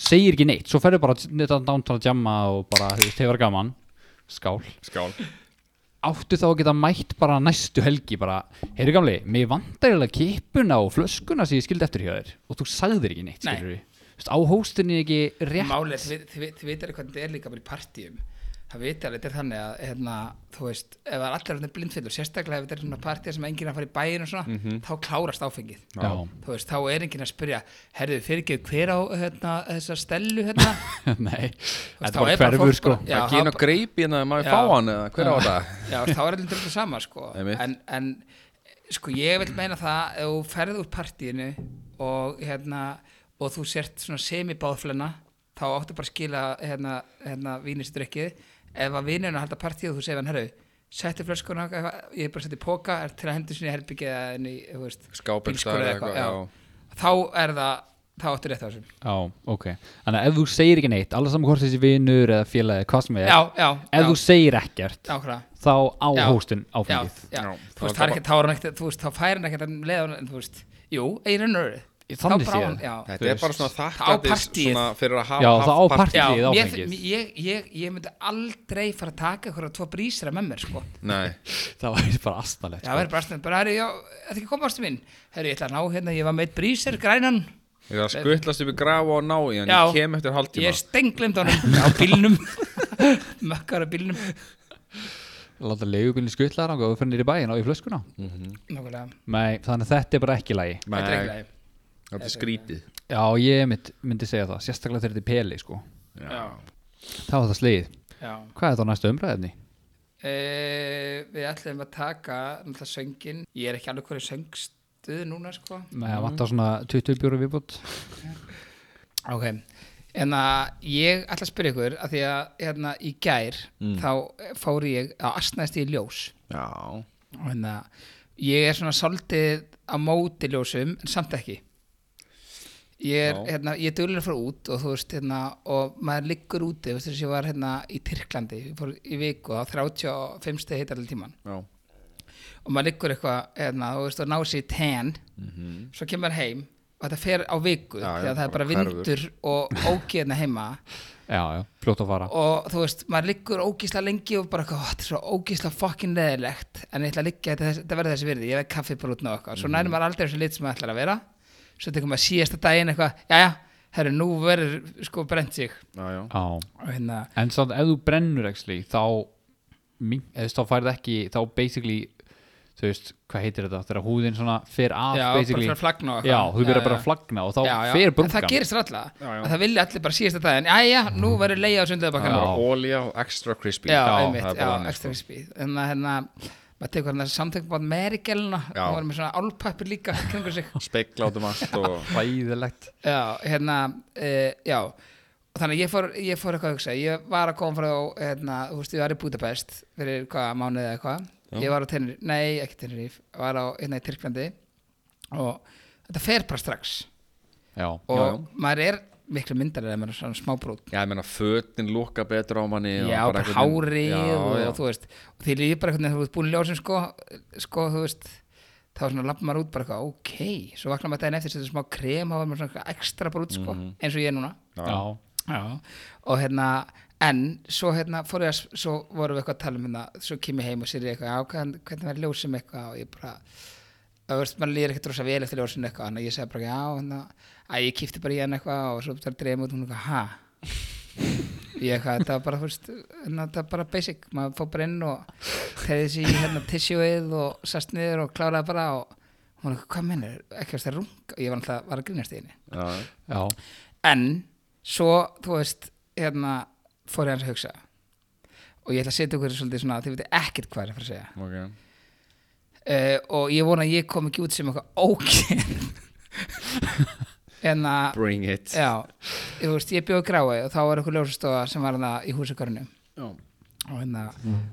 Segir ekki neitt Svo ferðu bara þetta downtown að jamma og bara, þú veist, hefur gaman. Skál. Skál Áttu þá að geta mætt bara næstu helgi bara, heyrðu gamli, mig vantar eiginlega kippuna og flöskuna sem ég skildi eftir hjá þér og þú sagðir ekki neitt, Nei. skilur við Á hóstinni ekki rétt málið, þið, þið, þið veitir hvernig þetta er líka bara í partíum það viti alveg, þetta er þannig að hérna, þú veist, ef það er allir blindfyllur sérstaklega ef þetta er svona partíð sem enginn er að fara í bæin og svona, þá klárast áfengið. Já, þú veist, þá er enginn að spyrja herðu, fyrir ekki hver á hérna, þessa stellu hérna? Nei. Þetta er bara hverfur sko. ekki inn á það- greipina, maður Já. fá hann eða hver á þetta Já, þá er allir dröfðu sama sko. En, en sko ég vil meina það ef þú ferð úr partíinu og hérna og þú sért svona semibáðflena þá áttu bara að skila hérna, hérna ef að vinurinn að halda partíu og þú segir hann herru settu flöskuna, eitthvað, ég er bara að setja í póka er til að hendur sinni í herbyggið eða bílskúr eða eitthvað, já. já. þá er það þá áttu rétt á þessum Já, ok Þannig að ef þú segir ekki neitt Alla saman hvort þessi vinur eða félagi Hvað sem er já, já, Ef já, þú segir ekkert ákvæða Þá á Já. já, áfengið já. Já, þú þá veist, það það ekki, þá er hann ekkert þú veist, þá fær hann ekkert að leiða hann þú veist, jú, eigin raun og Þannig já, Þetta er bara svona Það á svona fyrir að hafa Já, haft það á partí. partí. já Partíið ég, ég, ég, ég myndi aldrei fara að taka eitthvað tvo brísira með mér, sko. Nei, Það var bara astalegt já, verður bara aðstæðan, bara, já, þetta ekki koma ástu mín herri, ég ætla að ná hérna, ég var með eitt brísir, grænan. Ég er að skuttlast upp í grafa og ná í hann. Ég kem eftir hálftíma. Ég stenglind á hann á bílnum. Mökkar á bílnum. Láta leigubílinn skutla þar og fyrir nýri bæinn á í flöskuna. Nákvæmlega, Nei, þannig að þetta er bara ekki lægi þetta er ekki leið. Þetta er skrítið. Já, ég mynd, myndi segja það Sérstaklega þegar þetta er peli, sko. Já, Það var það slegið. Já. Hvað er það næsta umræðinni? Uh, við ætlum að taka náttúrulega söngin, ég er ekki alveg hverju söngstuð núna sko. Nei, það vantar svona 20 bjóru viðbútt ok, en að ég ætla að spyrja ykkur að því að hérna í gær þá fór ég að astnaðist í ljós. Já, og hérna ég er svona svolítið á móti ljósum en samt ekki ég er, Já. hérna, ég er að fara út og þú veist, hérna, og maður liggur úti, veist þess að ég var hérna í Tyrklandi, ég fór í viku á 35 stegi hitt allir tíman já, og maður liggur eitthvað hérna, þú veist, og ná sér í ten svo kemur maður heim og þetta fer á viku Mhm. Já, já, því að það er bara bara hverfur. vindur og ógeðna heima Já, já, fljótt að fara og þú veist, maður liggur ógísla lengi og bara, "Ó, þetta er svo ógísla fokkin leðilegt en ég ætla að liggja, þetta, þetta verður þessi virði ég veit kaffi bara út og eitthvað, Mhm. svo nærum maður aldrei þessi lit sem maður ætlar að vera svo tekur maður síðasta daginn eitthvað, jæja, herru, nú verður sko brent sig. Já, já. Já, og hérna, en samt ef þú brennur actually, þá mink- eða þú veist, þá færð ekki, þá basically þú veist, hvað heitir þetta þegar húðin svona fer af já, basically bara fyrir að flagna og Já, þú verður bara að flagna og þá já, já. fer En brungan það gerist þér alla, Já, já. að það vilja allir bara síðasta daginn, jæja, nú verður leið á Það er bara ólía og extra crispy. Já, það einmitt, er já, bara þannig, extra sko. crispy. En það hérna, maður tekur hérna samtökum bátt Merigelna, Já. og var með svona álpappir líka kringur sig. Spegla út um allt og Hræðilegt. Já, hérna, uh, já. Og þannig að ég fór, ég fór eitthvað að hugsa. Ég var að koma frá, hérna, þú veist, ég var í Budapest fyrir hvað, mánuði eða eitthvað. Ég var á Tenerife, nei, ekki Tenerife var á, hérna í Tyrklandi. Og þetta fer bara strax. Já, og Já, já. maður er miklu myndar eða er svona smábrút Já, ég meina, fötin lúka betur á manni og já, bara einhvern veginn- hári Já, og, og þú veist og því líður bara einhvern veginn þú veist búin í ljósum sko, sko þú veist þá svona lappar maður út bara eitthvað, ok. Svo vaknar maður daginn eftir setur smá krem og maður svona ekstra brút sko, eins og ég er núna. Já, já. og hérna en svo hérna fór ég að svo vorum við eitthvað að tala um hérna svo kem ég heim og sér ég eitthvað, já, hvernig verður ljósum eitthvað? Og ég bara þú veist, maður líður ekkert rosa vel eftir ljósin eitthvað þannig að ég segi bara, já, hérna að ég kýfti bara í hann eitthvað og svo það dreifum út hún eitthvað, ha? Ég eitthvað, þetta var bara, þú veist hérna, þetta var bara basic, maður fór bara inn og tegði sér í hérna tissjóið og sast niður og kláraði bara og hún eitthvað, hvað mennir, ekki að það rung og ég var alltaf, var að grínast í henni. Já, já, en svo, þú veist, hérna fór ég hans að hugsa. Og ég ætla að setja ykkur svolítið svona, þið veitir ekkert hvað er að fara að segja. Ok uh, og ég vona að ég kom ekki út sem eitthvað ókyn en að Bring it. Já, veist, ég bjóði grái og þá var eitthvað ljósastofa sem var hana í húsakarinu Já. og, hérna,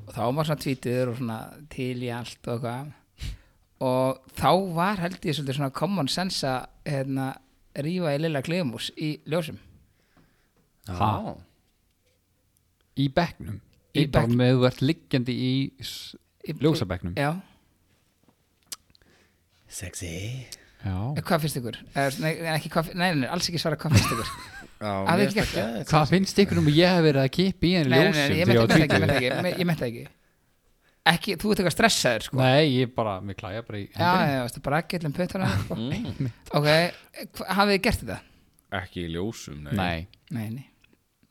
og þá var svona tvítur og svona til í allt og eitthvað. Og þá var held ég svolítið svona common sense að hérna, rífa í lilla klemus í ljósum. Ha? í bekknum? Í bekknum. með þú ert liggjandi í ljósabekknum. Já, Sexy. Já, Eh, hvað finnst ykkur? Eh, Nei, ekki, hvað, nei, nei, alls ekki svara hvað finnst ykkur? Það. Hvað finnst ykkur um að ég hef verið að kippa í nei, ljósum nei, ég ég var ekki, ég ekki, ég þú ert eitthvað stressaður sko. Nei, ég bara, mér klæja bara í já, já, veistu, bara ekki allir pötana sko. Ok, hafið þið gert þetta? Ekki í ljósum, nei. Nei, nei, nei,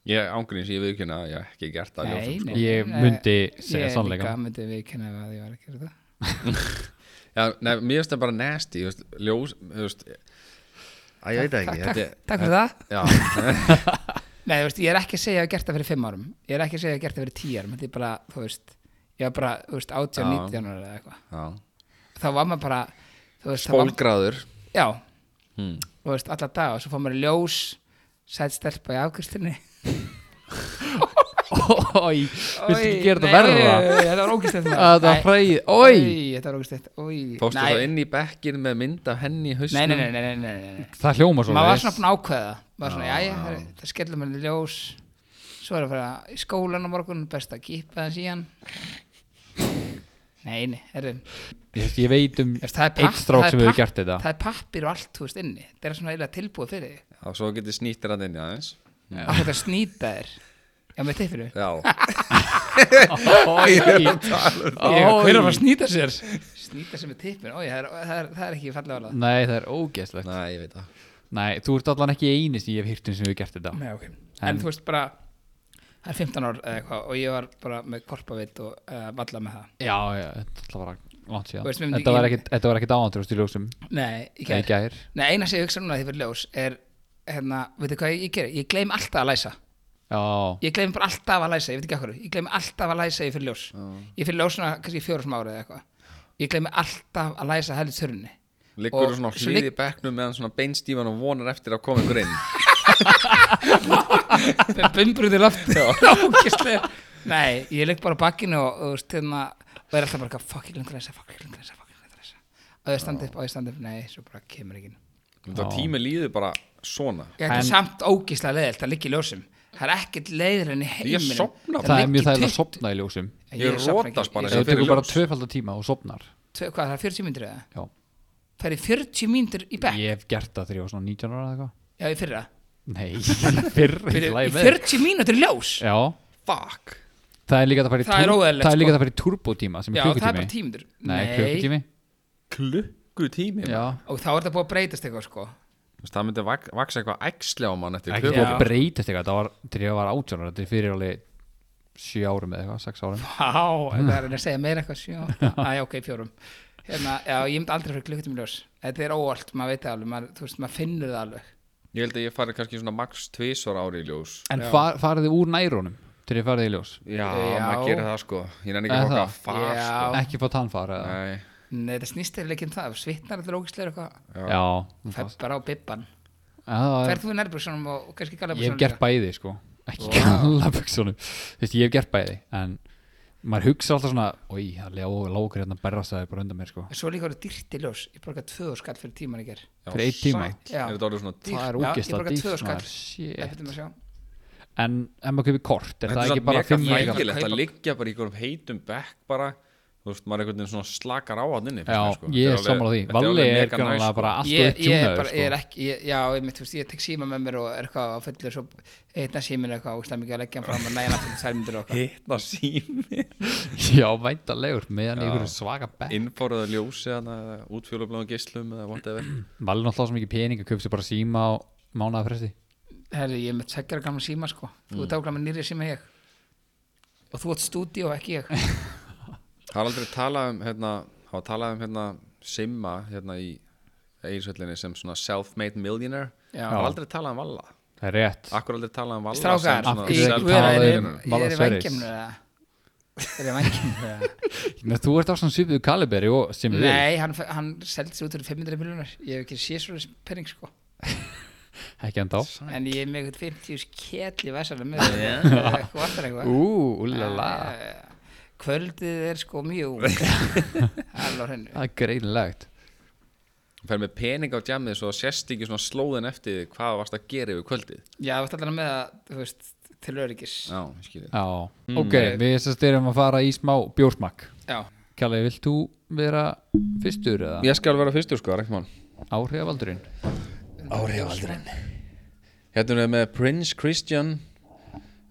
Ég ángríns, ég viðkynna að ég hef ekki gert það sko. nei. Ég myndi Ég segja sannleika líka myndi við kynna að ég var að gera það Já, nei, mér finnst það bara nasty veist, Ljós, veist Æ, ég veit það ekki þetta takk, takk fyrir það. Er- Já, Nei, þú veist, ég er ekki að segja að ég hef gert það fyrir fimm árum. Ég er ekki að segja að ég hef gert það fyrir tíu árum Þetta er bara, þú veist Ég var bara, þú veist, 18, Já. 19 ára eða eitthvað. Já. Þá var maður bara þú veist, þá var- Spólgráður Já, hmm. þú veist, alla dag og svo fór maður í ljós sætt stelpa í afgristinni Ói, viltu ekki gera þetta oi, Þetta var ógistett Það var fræð, ói Þetta var ógistett Fórstu þá inn í bekkin með mynd af henni í Nei, hausnum? Nei, nei, nei, nei, nei, nei. Það hljóma svo Maður var svona búin að ákveða Maður var svona, herri, það skellur mér í ljós. Svo er að fara í skólan á morgun Best að kýpa þess í hann Nei, nei, herri. Ég, ég veit um það er eitt strák það sem hefur gert þetta. Það er pappir og allt, þú veist, inni. Það er svona eiginlega tilbúið fyrir þig. Já, svo getið snýttir hann inn í aðeins Að þetta snýta þér Já, með tippinu Já, Ég, hver er að fara að snýta sér? Snýta sér með tippinu, ói, það er, það er, það er ekki fallega alveg Nei, það er ógeðslegt. Nei, ég veit það. Nei, þú ert allan ekki eini sem ég hef hýrt um sem hefur gert þetta. Nei, ok. En, En- þú veist bara Það er 15 ár eða eitthvað og ég var bara með korpavit og uh, valla með það. Já, já, þetta var langt síðan. Þú veist, mér myndi Þetta var ég- ekkit, þetta var ekkit áhandrúst í ljósum. Nei, í Nei, gær. gær. Nei, eina sem ég hugsa núna því fyrir ljós er hérna, veitu hvað ég, ég gerir? Ég gleym alltaf að læsa Já, Ég gleym bara alltaf að læsa, ég veit ekki okkur Ég gleym alltaf að læsa ég fyrir ljós Ég fyrir ljós svona kannski fjóra sem árið eða eitthvað. Ég gleymi alltaf að læsa helið þurrunni. Liggur Og þú svona svo hlið í bekknum meðan svona beinstífan og vonar eftir að koma ykkur inn. Með bumbruð í lofti Ógeðslega. Nei, ég ligg bara á bakkinu og, og, veist, hérna, og er alltaf bara eitthvað, fuck, ég glemt að lesa, fuck, ég glemt að lesa, fuck, ég glemt að lesa og ég standi upp, og ég standi upp, nei, svo bara kemur ekki inn. Þá tími líður bara svona. Ég En- samt ógíslega leiðilt að liggja í ljósum Það er ekkert leiðir enn í Ég heiminum. sofna það er mjög þægilega að 20 sopna í ljósum. Ég rótast bara ég Það tekur bara tvöfaldar tíma og sopnar Tvö- Hvað, það er 40 mínútur eða? Já, Það er 40 mínútur í bekk? Ég hef gert það þegar ég var svona 19 ára eða eitthvað. Já, í fyrra. Nei, fyrr Fyrir, ekki Í lagi með. þig. 40 mínútur í ljós? Já, Fuck. Það er líka að fara í, Það sko. að fara í turbotíma sem Já, er það er bara klukkutími 10 mínútur Nei, klukkutími. Klukkutími? Já, Og þá er það búið að breytast eitthvað sko Það myndi vak vaksa eitthvað æxli á mann eftir klukkutími að breytast eitthvað. Það var til ég var átjónar, þetta er fyrir alveg 7 árum eða eitthvað, 6 árum. Há, það er að segja meira eitthvað sjó Æ, ok, fjórum. Hérna, Já, ég myndi aldrei fyrir klukkutum í ljós. Þetta er óvalt, maður veit það alveg. Maður, Þú veist, maður finnur það alveg. Ég held að ég fari kannski svona max tvisvar ári í ljós. En far, farið þið úr nærunum til ég farið í ljós? Já, Já. maður gerir það sko. Ég nenni ekki að sko. Fá tannfar eða? Nei, Nei, þetta snýst eða ekki um það. Svitnar allir ógæslega eitthvað. Já. Fær bara á bibban. Já, það er- Ferð þú í nærbuksunum og, kannski ég hef gert bæði sko. Ekki Vá. gallaböksunum Þú veist, ég hef gert bæði En maður hugsa alltaf svona Ói, það er lókur hérna berrast það bara undan mér sko. Svo líka voru dýrt í ljós. Ég borgaði tvö skall fyrir tíman í ger Fyrir einn tíma? Já. Er þetta. Það er ég að sjá. En ef maður kaupir kort, er Þetta það er ekki bara mega 5 megar? þægilegt að liggja bara í einhverjum heitum bekk bara Þú veist, maður er einhvern veginn svona slakar á hann inni Já, sko. ég er alveg- sammála því. Valli er næs, sko. bara allt og ég, eitt ég, er tjúnaður bara, ég er sko. ekki ég, Já, ég, mitt, veist, ég tek síma með mér og er eitthvað á fullu Svo eitna símin eitthvað og slæm ekki að leggja hann fram og næja náttúrulega sælmyndir og eitthvað. Hittna sími Já, væntanlegur Meðan ykkur svaka bekk. Innfóruða ljósi eða útfjólubláðum gislum eða whatever. Valli náttúrulega svo mikið pening að sér bara síma á er síma sko. Þú ég Og þú ert stúdíu og ekki ég Það er aldrei talað um hérna, hafa talað um hérna Simma hérna í eiginsvöllinni sem svona self-made millionaire. Það er aldrei talað um Valla. Það er rétt. Akkur aldrei talað um Valla Strákar, ég um ég er í eða? Er eða? Nei, Þú ert á svona svipuðu kaliberi og sem við. Nei, hann, hann seldi sig út fyrir 500 miljonar Ég hef ekki séð svo penning sko. Ekki enda á En ég er með eitthvað 50 kjell í vesalum með eitthvað vantar eitthvað Ú, úlala. Eh, Kvöldið er sko mjög Það er greinlegt Fer með pening á djamið svo sést ekki svona slóðin eftir hvað varst að gera yfir kvöldið? Já, það var allavega með að, þú veist, til öryggis. Já, Já, ok, við sérst erum að fara í smá bjórsmakk. Já, Kjalli, vilt þú vera fyrstur eða? Ég skal vera fyrstur sko, rekk mann áhrifavaldurinn? Áhrifaldurinn Hérna við með Prince Christian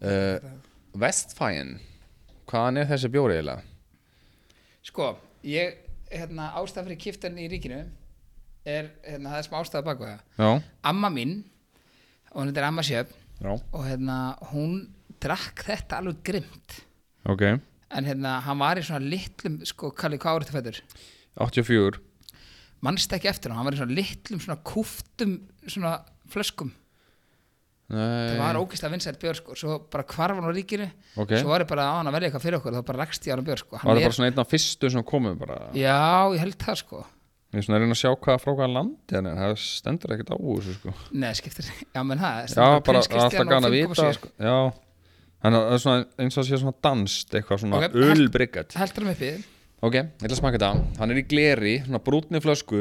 uh, Westfalen Hvaðan er þessi bjóri eiginlega? sko, ég, hérna, ástæða fyrir kiftan í ríkinu er, hérna, það er smá ástæða baku það. Já. Amma mín, og hún er amma Sjöfn Já, og hérna, hún drakk þetta alveg grimt. Ok. En hérna, hann var í svona litlum sko, Kalli, hvað árið þetta fættur? 84 Manst ekki eftir hann, hann var í svona litlum svona kúftum svona flöskum það Nei, var ógeðslega vinsætt björ sko, svo bara hvarf hann á ríkinu. Ok. Svo var ég bara á hann að velja eitthvað fyrir okkur þá bara rakst ég á hann björ sko. Hann Var það er- bara svona einn af fyrstu sem komum bara? Já, ég held það sko. Ég er svona að reyna að sjá hvað frá hvaða hann er. Það stendur ekkert á þessu sko. Nei, skiptir, já menn það Já, bara alltaf gana og að 5,7, vita sko. Já. Að það er svona eins og að sé svona danst eitthvað svona Ok, okay, ölbryggat heldur hann uppi. Ok, ég ætla að smaka þetta. Hann er í gleri, svona brúnni flösku.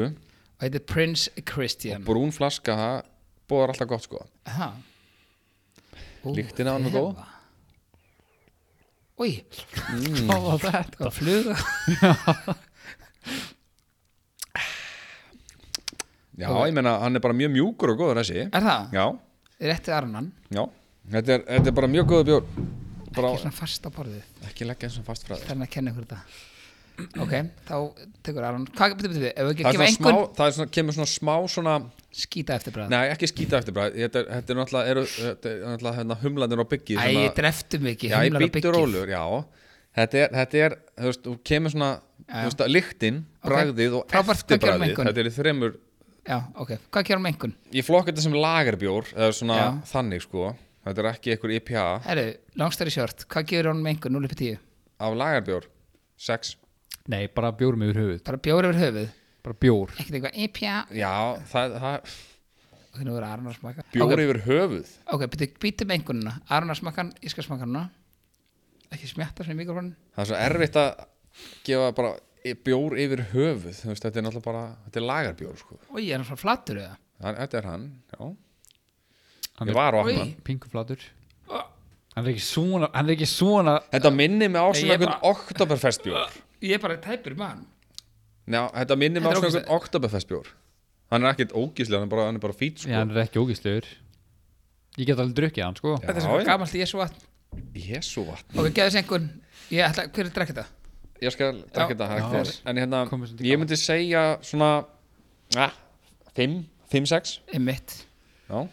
Og heitir Prince Christian. Brún flaska, það bóðar alltaf gott sko. Aha. Lyktin á honum er góð. þefa. Új, Hvað var þetta? var fluga. Já, ég meina, hann er bara mjög mjúkur og góður þessi. Er það? Já, Rétti arnan. Já. Þetta er, þetta er bara mjög góður bjór. Bara, Ekki svona fast á borðið. Ekki leggja eins og fast frá þér. Það er að kenna ykkur þetta Ok, þá tekur Aron Hvað betur betur við? Ef við Það, að er gefa svona smá, einhvern það er svona, kemur svona smá svona skýta eftir bræð Nei, ekki skýta eftir bara Þetta er, þetta er náttúrulega, eru, þetta er náttúrulega hérna, humlanir á byggi Æ, ég dreftu mikið Já, ég humlar á býttu byggið. rólur, já Þetta er, þetta er, þú veist, þú kemur svona. Þú veist, að lyktin, Ok. bragðið og Frábært, hvað gerum við eftirbræðið einhvern? Þetta er í þremur Já, ok, hvað gerum einhvern? Ég flokka þetta sem lagerbjór eða svona Já. þannig, sko Þetta er ekki einhver IPA Herru, longstæri short, hvað gefur hann einhvern 0 upp í 10? af lagerbjór 6 Nei, bara bjórum yfir höfuð. Bara bjór yfir höfuð? Bara bjór. Ekkert eitthvað IPA Já, það, það Ok, nú er Aron að smaka bjór Ok, yfir höfuð? ok, býtum býtum einhvernuna Aron að smaka hann, ég skal smaka hann núna. Ekki smjatta svona í mikrofónin Það er svo erfitt að gefa bara í- bjór yfir höfuð. Þú veist, þetta er náttúrulega bara, þetta er lagerbjór, sko. Ói, er hann svona flatur eða? Hann, Þetta er hann, já. Hann Ég er var á Oj. hann Pinkuflatur Hann er ekki svona Hann er ekki svona Þetta minni mig á Nei, svona ég einhvern Oktoberfestbjór Ég er bara tæpur mann Já, þetta minni mig á svona einhvern Oktoberfestbjór. Hann er ekkert ógíslega, hann er bara, hann er bara fít, sko. Já, hann er ekki ógistlegur Ég get alveg drukkið hann, sko. Þetta er svona já. gamalt Jésu vatn Jésu vatn. Ok, geðu þessi einhvern. Ég ætla, hver er að drekka þetta? Ég skal drekka þetta hægt En hérna, ég myndi segja svona ah, 5, 5, 6 Einmitt. Já,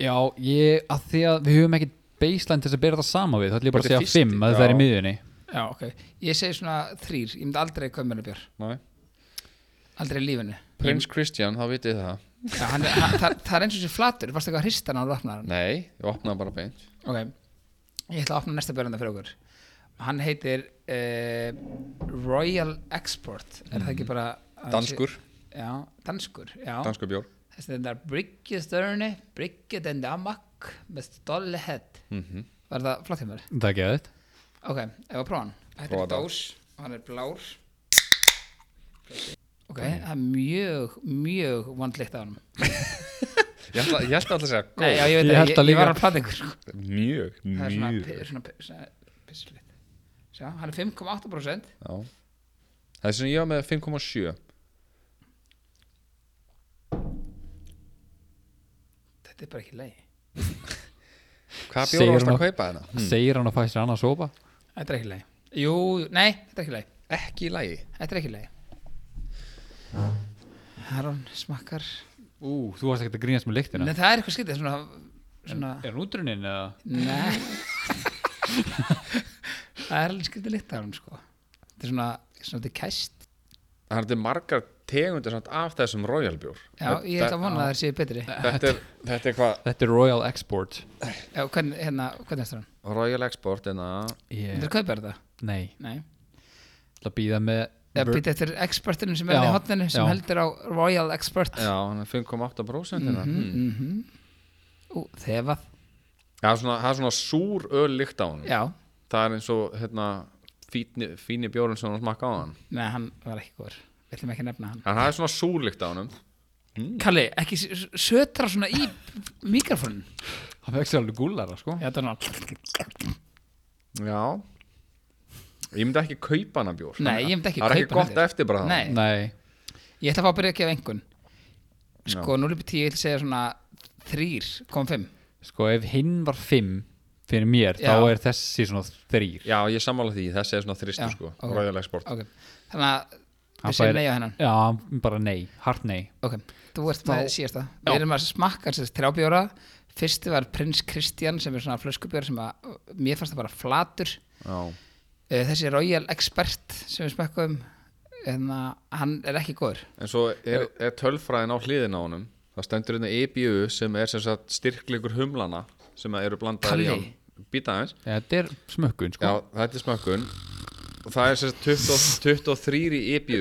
Já, ég, að því að við höfum ekki baseline til þess að bera það sama við þá ætlum ég bara að segja 5 fyrsti, að það er í já. Já, ok. Ég segi svona þrýr Ég myndi aldrei mér bjór. Næ Aldrei í lífinu. Prins Christian, þá vitið þið það. Já, hann, er- hann, það, það er eins og sér flatur. Varstu eitthvað að hrista hann á röfnar Nei, ég opnaði bara beint. Ok, ég ætla að opna næsta björnanda fyrir okkur. Hann heitir uh, Royal Export. Er það ekki bara að- Danskur, Já, danskur, já. Danskur bjór. Þessi þetta er Brygge Störni Brygge den Damak með stolle head mm Var það flott hjá mér? Það er aðeins Ok, ef að prófa hann. Þetta Prófa er þetta. dós og hann er blár. Ok, það er mjög, mjög vandlikt á hann Ég ætla, ég ætla alltaf að segja góð Nei, já, ég veit Ég það, held ég, að ég var líka- að plata ykkur sko. Mjög, Það er svona, mjög. pi- svona, pi- svona pisslit Sjá, hann er 5,8% Já. Það er sem ég var með 5,7 Þetta er bara ekki leið Hvað Segir bjór varst hún að að- kaupa hérna? Hmm. Segir hann að fæ sér annað sopa Þetta er ekki leið Jú, nei, þetta er ekki leið Ekki í lagi? Þetta er ekki leið Aron smakkar. Ú, þú varst ekkert að grínast með lyktina? Nei, það er eitthvað skytið svona, svona Er hann útrunnin eða? Nei. Það er alveg skytið litt hann sko. Þetta er svona, svona þetta er kæst. Það er þetta margar tegundir samt af þessum royal bjór. Já, ég ætla að vona að það sé betri. Þetta er, þetta er hvað Þetta er Royal Export. Já, hvernig, hérna, hvernig er það? Royal Export en að Þetta Ég, er kaupar þetta? nei, Nei. Ætla að býða með Eða Ver- býta eftir expertinu sem er Já, í hotninu sem já. heldur á Royal Expert Já, hann er 5,8% hérna. Mhm, mm mhm. Ú, þefað. Já, svona, það er svona súr öl lykt á hann Já, Það er eins og hérna fíni, fíni bjórinn sem hann smakka á hann. Nei, hann var ekki góður. Við ætlum ekki að nefna hann. En það er svona súr lykt á hann Kalli, ekki s- sötra svona í mikrofónin Hann fekk sér alveg gúllara, sko. Já, þetta er náttúrulega Já. Ég myndi ekki kaupa hana bjór. Nei, ég myndi ekki Það er ekki kaupa hana gott eftir bara Nei. Nei, Ég ætla að fá að byrja að gefa einhvern Sko, 0 upp í 10, ég ætla að segja svona 3,5 sko ef hinn var 5 fyrir mér, Já. þá er þessi svona 3 Já, ég sammála því, þessi er svona þristu Já, sko. ok. Royal Export Ok, þannig að Hann við segjum fær- nei á hennan. Já, bara nei, hart nei. Ok, þú ert Þá- með síðasta. Já. Við erum að smakka þess þrjábjóra fyrsti var Prins Kristján sem er svona flöskubjör sem að mér fannst það bara flatur. Já, uh, þessi Royal Expert sem við spekkum en hann er ekki góður. En svo er, er tölfræðin á hliðin á honum. Það stendur hérna EBU sem er sem sagt styrkleikur humlana sem eru blandaðir í hann býta aðeins. Þetta er smökkun sko. Já, þetta er smökkun. Og það er sem sagt 20, 23 í EBU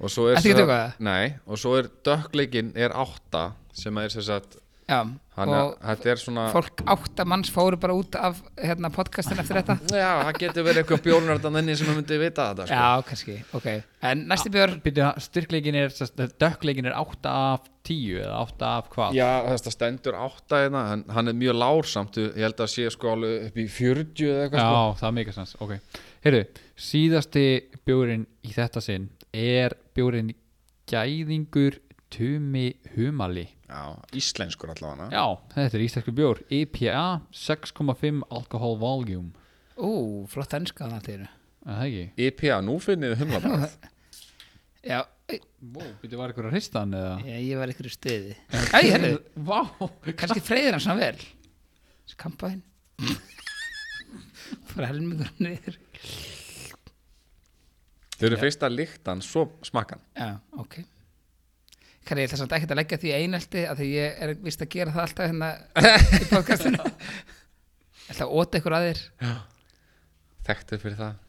og svo er sagt- Nei, og svo er dökkleikin er 8 sem er sem sagt Já, hann, og er svona fólk átta manns fóru bara út af hérna, podcastin eftir þetta. Já, það getur verið eitthvað bjórnardan inni sem myndi vita þetta sko. Já, kannski, ok. En næsti björ, Býtu, styrkleikin er, sem sagt, dökkleikin er 8 af 10 eða 8 af hvað? Já, þetta stendur 8 hérna en hann er mjög lársamt ég held að sé sko alveg upp í 40 eða eitthvað Já, sko. það er mikið sens, ok. Heyrðu, síðasti bjórin í þetta sinn er bjórin Gæðingur Tumi Humali. Já, íslenskur allavega. Já, þetta er íslensku bjór. IPA 6,5 alcohol volume. Ú, flott ennska það til. Er Það ekki? IPA, nú finnið þið humlabrað Já, Wow, býtu var ykkur að hrista hann eða? ég, ég var ykkur í stuði Æ, herri, Vá. Kannski freyðir hann svona vel. Skampaðinn Fara helmingur niður. Þau eru fyrst að lyktan, svo smakkan Já, ok Kanni, ég ætla samt ekkert að leggja því einelti að því ég er vist að gera það alltaf hérna í podcastinu. Ég ætla að óta ykkur að þér. Þekktur fyrir það.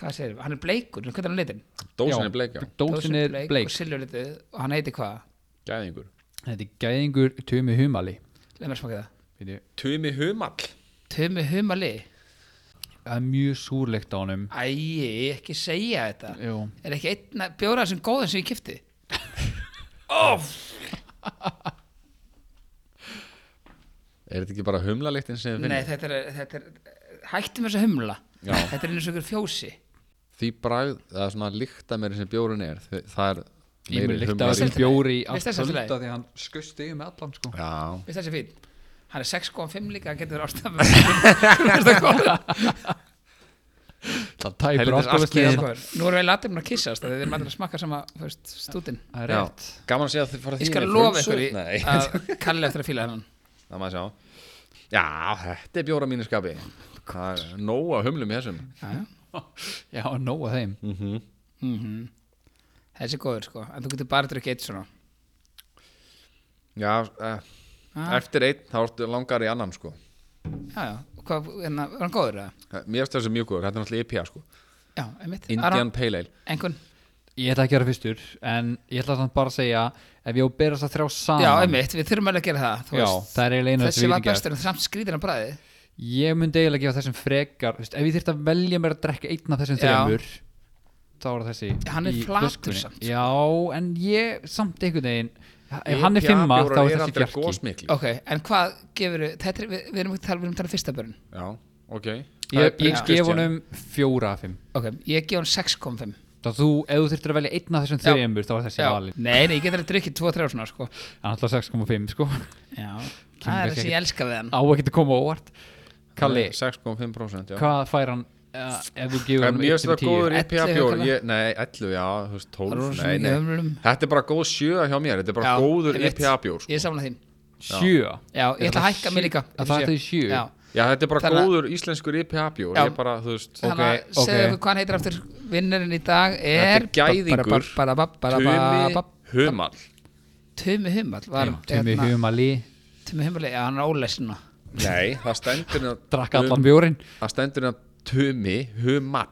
Hvað segir Hann er bleikur, hvernig er hann litin? Dósin Já. er bleik, já. Dósin er bleik. og silfurlitið. Og hann heiti hvað? Gæðingur. Þetta er Gæðingur Tumi Humali. Leð mér smaka það. Tumi humall. Tumi humali? Það er mjög súrlegt á honum. Æi, ekki segja þetta. Jú. Er ekki einn bjóra sem góðan sem ég kipti? Er þetta ekki bara humlalyktin sem þið Nei, finnir? þetta er, þetta er hættum þess að humla. Já. Þetta er eins og ykkur fjósi. Því bragð, það er svona lykta meiri sem bjórun er. Þau- Það er mun meiri líkta Veist að þessum bjóri í Veist allt þetta kvölda lagi? því hann skusti yfir með allan sko. Já, Veist þessi fín? Hann er 6,5 líka, hann getur verið ástæðan Það tæpur askið. Nú erum við latir að kissast við erum allir að smakka sama stúdin Það er rétt. Gaman að segja að þið fara Ég því skal með lofa ykkur í að kalli eftir að fíla hennan það maður sjá. Já, þetta er bjóra mínu skapi. Það er nóga humlum í þessum? Já, já. Já, nóg að þeim. Mm Mhm. Þessi er góður sko, en þú getur bara drukkið eitt svona. Já, eh, ah, eftir einn þá ertu langar í annan sko. Já, já, hvað, hérna, var hann góður eða? Eh, Mér finnst þessi mjög góður, þetta er náttúrulega IPA sko Já, einmitt Indian Pale Ale Engun, Ég ætla að gera fyrstur En ég ætla samt bara að segja Ef ég á að bera þess að þrjá saman já, einmitt, við þurfum alveg að gera það þú Já, veist. það er eiginlega einu Þessi var bestur en samt skrýtir hann bræði Ég myndi eiginlega gefa þessum frekar veist, Ef ég þyrfti að velja mér að drekka einn af þessum Já. þremur Þá er það þessi Hann er í flatur flöskunni. samt. Já, en ég samt einhvern veginn Ef hann er fimma þá er þessi góðsmiklir. Ok, en hvað gefur þetta er, við, við erum ekki að tala, að um fyrsta börn. Já, ok. Ég, ég gef honum fjóra af fimm. Ok, ég gef hann 6,5 Það þú, ef þú þyrftir að velja einn af þessum Já. þremur þá er þessi valin nei, nei, ég get alveg drukkið 2-3 svona sko. Hann ætla 6,5 sko. Já, það er þessi ég elska við hann. Á að koma á óvart. Kalli, 6,5% já. Hvað fær hann uh, ef þú gefur En hann Mér 1 finnst það góður 11 IPA bjór ég, Nei, 11, já, þú veist, 12 Rosa nei, nei. Þetta er bara góð sjö hjá mér Þetta er bara Já, góður. IPA bjór sko. Ég er samla þín. Sjö? Já, ég ætla að hækka mig líka. Að það er þau sjö? Já, Já, þetta er bara Þannig að- góður íslenskur IPA bjór. Ég er bara, þú veist þannig að ok. segðu okay. hvað heitir aftur. Vinnarinn í dag er Þetta er gæðingur, Tumi Humal. Tumi Humall var Tumi hérna, Humali Tumi Humall, já hann er ólesin Nei, það stendur hérna bjórin Það stendur hérna Tumi Humal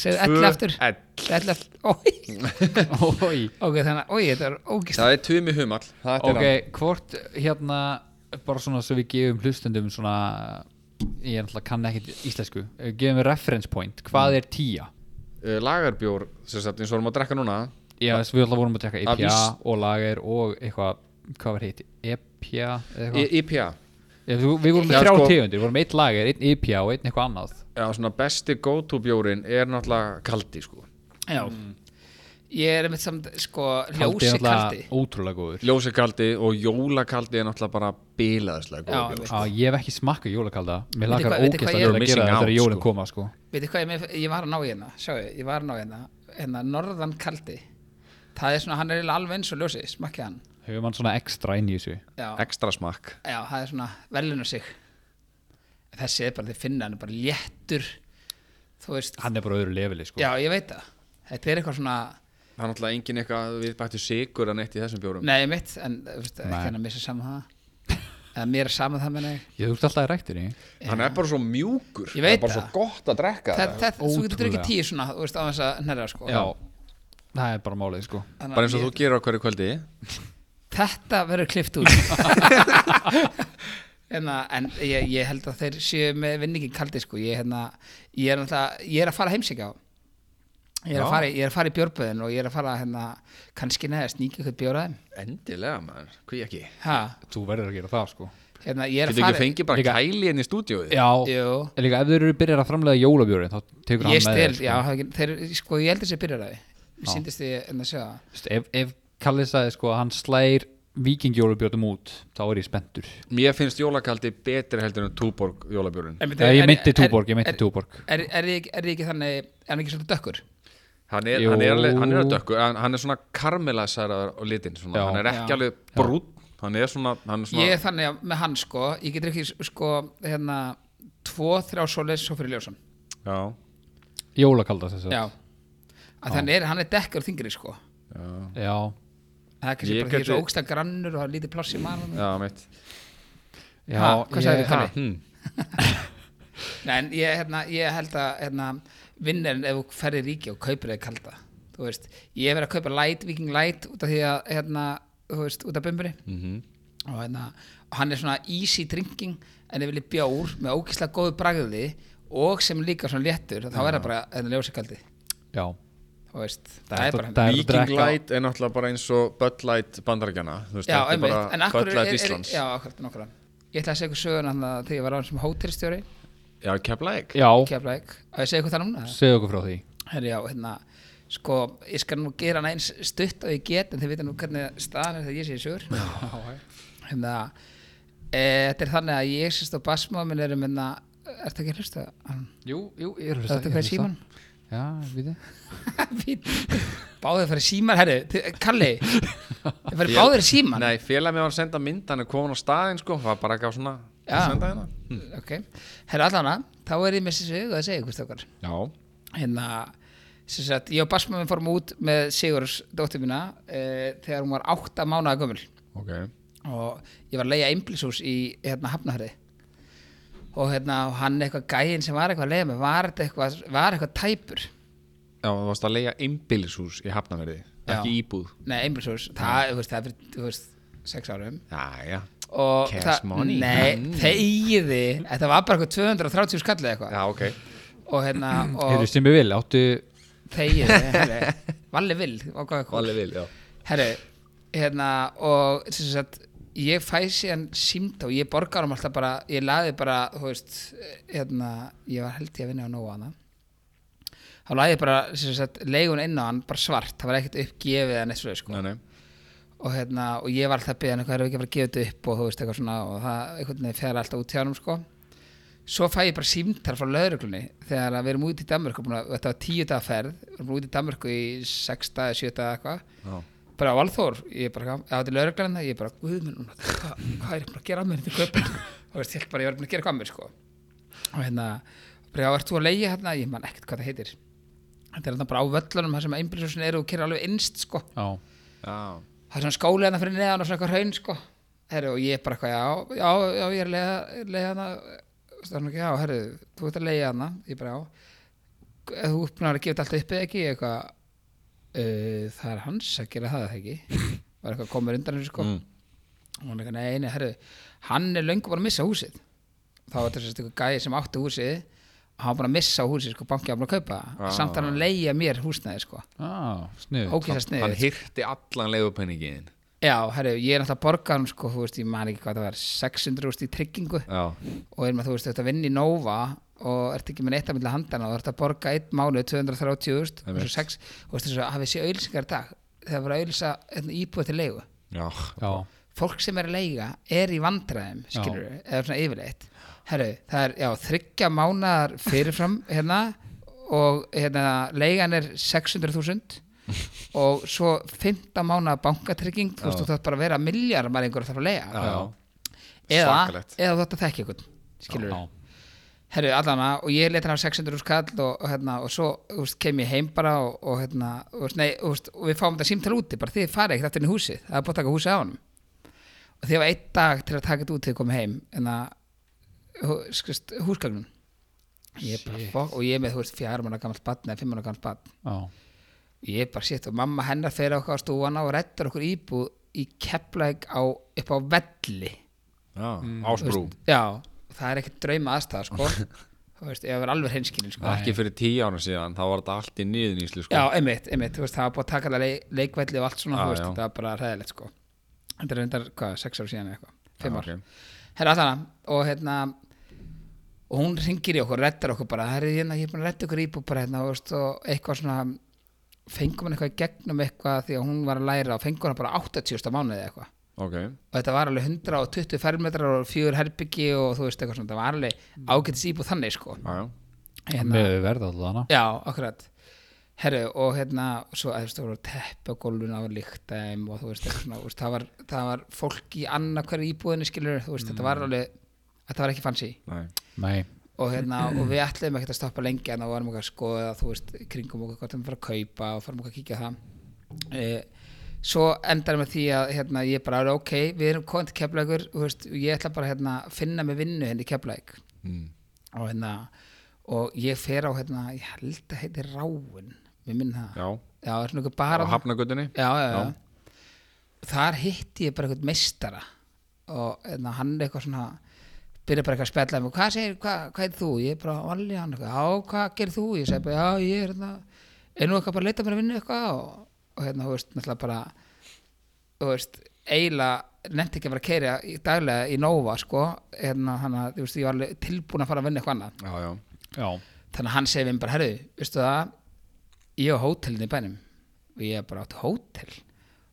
segðu elli aftur. Elli aftur, ói ok, þannig að, ói, þetta er ógist Það er Tumi Humal Það er Ok, hann hvort hérna bara svona svo við gefum hlustendum svona ég er náttúrulega kann ekki íslensku. Við gefum við reference point, hvað er tía? uh, Lagarbjór, sem sagt, eins og vorum að drekka núna. Já, þess við alltaf vorum að Af IPA ís- og lager og eitthvað, hvað var heiti? EPA eða eitthvað? IPA Já, við, við vorum með Já, þrjá sko- tegundir, við vorum með eitt lager, einn IPA og einn eitthvað annað. Já, svona besti go-to bjórin er náttúrulega kaldi, sko. Já. Ég er einmitt samt, sko, Kaldi er ljósi náttúrulega kaldi. ótrúlega góður. Ljósi kaldi og jólakaldi er náttúrulega bara bilaðislega Já, góð bjór Já, ég hef ekki smakkað jólakalda. Mér Veitu lakar veitu ég- að gera out, þegar jólinn sko. koma sko. veitir hvað ég, með, ég var að ná hérna sjáu, ég var að ná í hérna hérna, norðan kaldi. Það er svona, hann er alveg eins og ljósi, smakkið hann hefur mann svona ekstra inn í þessu? Já, Ekstra smakk. Já, það er svona velun sig. Þessi er bara, þið finna hann er bara léttur þú veist, hann er bara á öðru leveli sko. Já, ég veit það. Þetta er eitthvað svona, Það er náttúrulega engin eitthvað við bættu sigur að neitt í þessum bjórum nei, mitt en þú veist, Nei. ekki hann að missa saman það. Eða mér er saman það menna ég. Ég þú ert alltaf í ræktinni. Hann er bara svo mjúkur. Ég veit Það er bara það. svo gott að drekka það, það, þú getur Ótrúlega. ekki tíu svona, þú veist, á þess að nærra sko. Já, það er bara málið sko. Þannig Bara eins og að þú gerir á hverju kvöldi þetta verður klift út. Hérna, en ég, ég held að þeir séu með vinningin kaldi sko. Ég, hérna, ég, er, náttúrulega- ég er að fara heimsíkja ég er, að fara, er að fara í bjórböðin og ég er að fara hérna, kannski neða sníkja eitthvað bjóraðum Endilega maður, hví ekki? Ha, þú verður að gera það sko. Hérna, ég er Getur ekki fara fengið bara Líka- kæli inn í stúdíóið? Já, en líka ef þeir eru byrjar að framlega jólabjórin þá tekur hann með þér, sko. þeir, sko, ég held byrjar að því. Ég en að Þú veist, ef, ef Kalli sagði sko að hann slægir vikingjólabjörnum út þá er ég spenntur. Mér finnst jólakaldi betri heldur en Túborg Nei, ég er- Túborg, ég meinti Túborg. er, ég ekki þannig er hann ekki svolítið dökkur? Hann er, hann er, alveg, hann er að dökku hann, hann er svona karmelasæraður á litin svona, Já. Hann er ekki Já. alveg brún Hann er svona, hann er svona ég er þannig að með hann sko ég get ekki sko hérna tvo, þrjá svoleiðis svo fyrir ljósan. Já, jólakalda þess að þannig er, hann er dekkar þingri sko. Já, já, það er kannski bara því geti- svo ógsta grannur og það er lítið pláss í mann já, mitt já Ha, hvað ég- Kalli? hm. Nei, en ég, hérna, ég held að hérna, vinnarinn ef þú ferði ríki og kaupir þig kalda þú veist, ég verið að kaupa light, viking light út af því að, hérna, þú veist, út af bumburi Mhm. og, hérna, og hann er svona easy drinking en ef vilja bjór með ógislega góðu bragði og sem líka svona léttur þá er það bara hérna, ljósa kaldi já, veist, það, Það er bara það Viking Light er náttúrulega bara eins og Bud Light bandarækjana Bud er, Light er, Íslands. Já, akkurat, nokkura ég ætla að segja ykkur söguna þegar ég var á sem hótelstjóri. Já, Keflæk já. Keflæk, að ég segja ykkur það núna? Segðu okkur frá því. Herri, já, hérna, sko, ég skal nú gera hann eins stutt og ég get, en þið vita nú hvernig staðan er þegar ég sé í sögur. Hérna, e, þetta er þannig að ég sérst og basmáð minn erum, hérna, ertu ekki að hlusta? Jú, jú, ég er að Það já, við Fínt. Báðið fyrir síman, herri, þið- Kalli, þið fyrir báðið í síman. Nei, félag mér var að senda mynd Hann er komin á staðinn sko Það var bara ekki á svona Já. að senda hérna Ok, herri, allana, þá er ég með þessi sögu að segja ykkur stókar. Já, Hérna, sem sagt, ég og basmáð minn fórum út með Sigurs dóttir mína e, þegar hún var átta mánaða gömul. ok og ég var að leiða einbilshús í hérna hafnahörði og hérna og hann eitthvað gæinn sem var eitthvað að leiða mig var eitthvað, var eitthvað tæpur? Já, þú varst að leia einbýlishús í Hafnaverði Já. Ekki íbúð. Nei einbilshús, það, þú veist, það er fyrir, þú veist, sex árum. Já, já. Og Cash það, money. nei, Mm. þegiði þetta var bara eitthvað 230 skallið eitthvað. Já, ok. Og hérna, og sem við vil, áttu þegiði herri, valli vill, og hvað eitthvað Valli vil, já. Herri, hérna og sem sagt, ég fæ síðan símt og ég borgar um alltaf bara ég laði bara, þú veist hérna, ég var held ég að vinna á nóa hana þá laði ég bara sem sagt, leigun inn á hann, bara svart það var ekkert uppgefið eða neitt svo sko. Nei, nei. Og, hérna, og ég var alltaf að byggja hann eitthvað, erum við ekki að fara að gefa þetta upp? og þú veist eitthvað svona og það einhvern veginn fer alltaf út hjá hann sko. svo fæ ég bara símtar frá lögreglunni þegar við erum út í Danmörku þetta var tíu bara á Valþór, ég bara, já, þetta er lögreglan ég bara, guð minn, núna, hvað, hvað er ég bara að gera að mér þetta köpun og veist, ég held bara, ég var búin að gera hvað að mér, sko. Og hérna, bara, já, ert þú að leiða hérna ég man ekkert hvað það heitir. Þetta er hérna bara á völlunum, það sem einbríðsúsin eru og kera alveg innst, sko. Já, Já, það er svona skóli hérna fyrir neðan og svona eitthvað hraun, sko. Herru, og ég bara eitthvað, já, já, já, ég er að leiða, það ekki, já, herru, þú ert að leiða hana ég bara, já. Ef þú uppnáður að gefa þetta alltaf upp eða ekki, eitthvað uh, það er hans að gera það ekki? Var eitthvað komur undan þessu sko. Mm. og hann eitthvað, nei, nei, herru hann er löngu bara að missa húsið. Þá var þetta eitthvað gæði sem átti húsið. Og hann var bara að missa húsið, sko, bankið var bara að kaupa. Ah. samt að hann leigja mér húsnæði, sko. Ah, snið ógæsast Hann hirti allan leiðupenningin Já, herru, ég er náttúrulega að borga hann sko, þú veist, ég man ekki hvað það var 600 úrst í tryggingu. Já, og erum að þú veist, að vinna í Nova og ert ekki með neitt að milli handana og ert að borga einn mánu 230 úrst og svo sex, þú veist, þess að hafið sé auðlýsingar í dag þegar var að auðlýsa hérna, íbúið til leigu. Já. Já, fólk sem er að leiga er í vandræðum skilur eða svona yfirleitt. Herru, það er, já, þryggja mánaðar fyrirfram hérna og hérna, leigan er 600.000 og svo 15 mánuða bankatrygging þú veist, þú þátt bara að vera miljardar maður einhver að þarf að Já, eða, eða þú þátt að þekka einhvern skilur Já. Herru allana og ég leta hann á 600 úr skall og, og, hérna, og svo þú veist, kem ég heim bara og, og, hérna, veist, nei, veist, og við fáum þetta símtal úti bara þið farið ekkert aftur inn í húsið það er búið að taka húsið á honum. Og því var einn dag til að taka þetta út til að koma heim en að húsgagnum ég bara, fokk, og ég er með þú veist fjár manna gammalt badn eða fimm manna gammalt badn Já. ég er bara sétt og mamma hennar fer okkar á stúana og rettar okkur íbúð í kepplæk á, upp á velli. Já, Þú ásbrú. Veist, já, það er ekkert drauma aðstæða sko þú veist, ég var alveg hinskilin sko. Ekki fyrir tíu ára síðan, þá var þetta allt í niðuníslu sko. já, einmitt, einmitt, þú veist, það var búið að taka það leik, leikvelli og allt svona, þú veist, það var bara ræðilegt sko þetta er reyndar, hvað, sex ára síðan eitthvað fimm Já, ár, ok. herra allana og hérna og hún ringir í okkur, reddar okkur bara herri, hérna, ég er búin að redda okkur íbúð bara hérna, veist, og eitthvað svona fengum hann eitthvað í gegnum eitthvað því að hún var að læra og fengum hann bara 80. mánuði eitthvað Ok, og þetta var alveg 120 fermetrar og fjögur herbyggi og þú veist eitthvað svona, það var alveg ágætis íbúð þannig sko. Já, já. Hérna, með verða alltaf hana já, akkurat. Herru, og hérna, svo að þú veist, það voru teppi á líktæm og þú veist, eitthvað svona, veist, það var, það var fólk í annað hverju íbúðinu skilur, þú veist, þetta var alveg þetta var ekki fancy. Nei, nei, og hérna, og við ætlum ekki að stoppa lengi en þá varum okkur að skoða, þú veist, kringum okkur hvort við fara að kaupa og farum okkur að kíkja á það. E, svo endar með því að hérna, ég bara er ok, við erum komið til keflækur og ég ætla bara hérna, að finna mig vinnu henni keflæk mm. og hérna, og ég fer á hérna, ég held að heiti Ráin við minn það, já já, Á hafnagutinni þar hitti ég bara eitthvað meistara og hérna, hann er eitthvað svona byrja bara eitthvað að spjalla með hvað segir, hvað, hvað er þú? Ég er bara valli hann já, hvað gerir þú? Ég segi bara, já, ég er hérna er nú eitthvað bara að leita mér að vinna eitthvað og, og hérna, þú veist, náttúrulega bara þú veist, eiginlega nefndi ekki að vera að keira í daglega í Nova, sko, hérna, hann að þú veist, ég var alveg tilbúin að fara að vinna eitthvað annað. Já, já, já, þannig að hann segi við mér bara, herru, veistu það ég á hótelin í bænum. Og ég er bara átt hótel?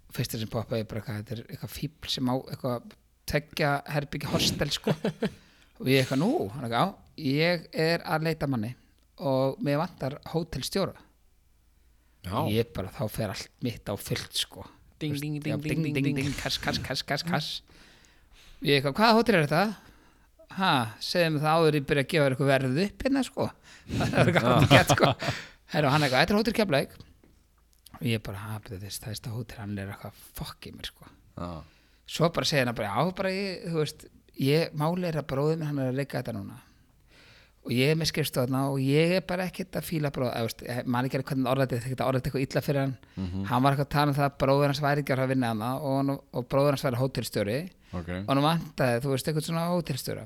Og fyrst sem poppaði bara eitthvað, þetta er eitthvað fíbl sem á eitthvað tekja herbyggja hostel sko. Og ég eitthvað nú, hann eitthvað, já, ég er að leita manni og mér vantar hótelstjóra. Ég bara, þá fer allt mitt á fullt sko. Ding, ding, ding, ding, ding, ding, ding, kass, kass, kass, kass, kass. Ég eitthvað, hvaða hótel er þetta? ha, segðu mig það áður ég byrja að gefa eitthvað verð upp hérna sko. Það er eitthvað hótel gett sko. Herra, hann eitthvað, þetta er hótel Keflavík. Og ég bara, ha, betur þess, það er þetta hótel hann er eitthvað fokk í mér sko. Já, svo bara segja hann bara, já, bara ég, þú veist ég, máli að bróðum hann er að leika þetta núna og ég er með skrifstofna og ég er bara ekkert að fíla bróð eða, veist, ég man ekki alveg hvernig orðað þetta orðað eitthvað illa fyrir hann. Hann var eitthvað að tala um það að bróður hans væri ekki að að vinna hana og, og bróður hans væri hótelstjóri. Ok. Og hann vantaði, þú veist, eitthvað svona hótelstjóra.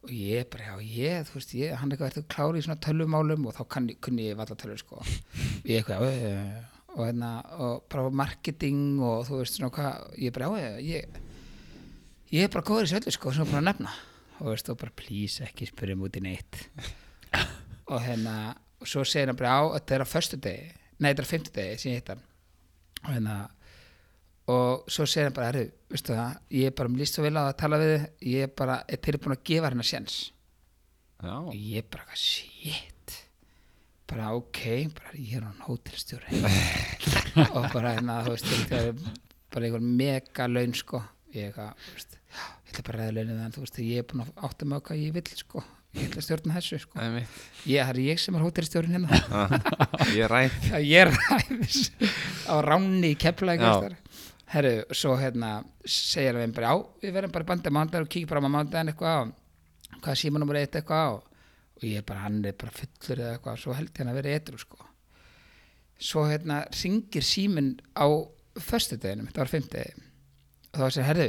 Og ég bara, já, ég, þú veist, ég, hann eitthvað eftir klári í svona tölvumálum og þá kann, kunni ég valla tölvu, sko. Ég eitthvað, já, já, já, og hérna og bara marketing og þú veist svona hvað, ég bara, já, já, ég ég er bara góður í söllu, sko, sem ég er búin að nefna og veist, og bara, please, ekki spyrjum út í neitt. Og hérna og svo segir hann bara, já, þetta er á föstu degi nei, þetta er á fimmtu degi, sem ég hitt hann. Og hérna og svo segir hann bara, herru, veistu það ég er bara líst svo vel á að tala við þig. Ég er bara, er tilbúin að gefa hérna sjens Já, og ég bara, hvað, shit. Bara, ok, bara, ég er hann hótelstjóri. Og bara, hérna, þú veist, þetta er bara einhver mega laun, sko. Ég eitthvað, þú veist, já, ég ætla bara að ræða launin þannig, þú veist, ég er búin að átta mig á hvað ég vill, sko. Ég ætla að stjórna þessu, sko. Ég, það er ég sem er hótelstjórin hérna. Ég ræð ég er ræðis. Á ránni í keflaði herru, svo hérna segir hann bara, já, við verðum bara bandið mándag og kíkja bara á mándaginn eitthvað á hvað síma nummer eitt eitthvað á og ég er bara, hann er bara fullur eða eitthvað svo held hann að vera etru sko. Svo hérna ringir síminn á föstudeginum, þetta var fimmtudegi og þá segir, herru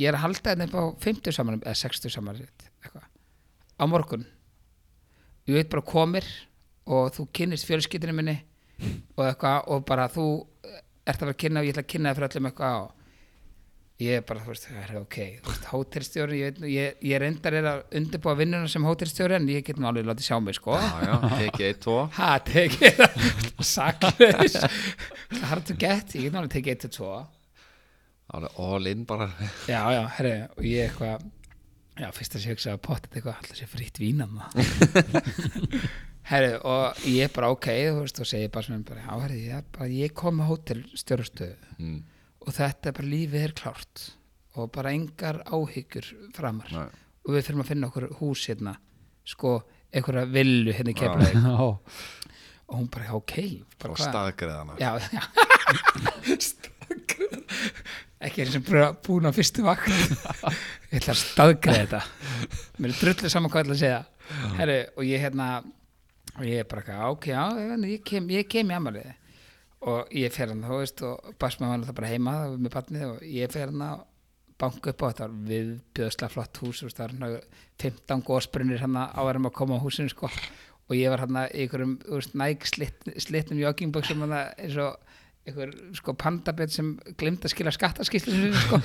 ég er að halda þetta upp á 50 saman eða 60 saman eitthvað. Á morgun. Ég veit bara komir og þú kynnist fjölskyldinu minni og eitthvað og bara þú ert að vera að kynna og ég ætla að kynna það fyrir öllum eitthvað og ég er bara, þú veist, það er ok. Hótelstjóri, ég, ég, ég reyndar er að undirbúa vinnuna sem hótelstjóri en ég get nú alveg látið sjá mig, sko. Tekið eitt, tvo. Ha, tekið það saklaus. Hard to get, ég get nú alveg tekið 1-2 Alveg all in bara. Já, já, herri, og ég eitthvað já, fyrst að sé hugsa að pottet eitthvað alltaf sé frýtt vínan Herru, og ég bara ok þú veist, og segi bara sem bara, já, herri, ég, bara, ég kom með hótelstjórastöðu mm. og þetta er bara lífið er klárt og bara engar áhyggjur framar. Nei. og við fyrir að finna okkur hús hérna sko, einhverja villu hérna í keflaði og hún bara, ok bara, og hvað? staðgreðana já, já ekki eins og búin á fyrstu vakt. Ég ætla að staðgreða þetta. Mér er drullu saman hvað ég ætla að segja. Herru, og ég hérna og ég er bara, eitthvað, ok, já, ég kem, ég kem í amalið og ég fer hann, þú veist, og basma hann það bara heima var með barnið og ég fer hann að banka upp á þetta var viðbjöðslega flott hús veist, það var svona 15 gósbrunir hann að áverðum að koma á húsinu sko. Og ég var hann þú veist, næg slitnum joggingböksum hann eins og einhver sko pandabett sem glimt að skila skattaskýslinu sko.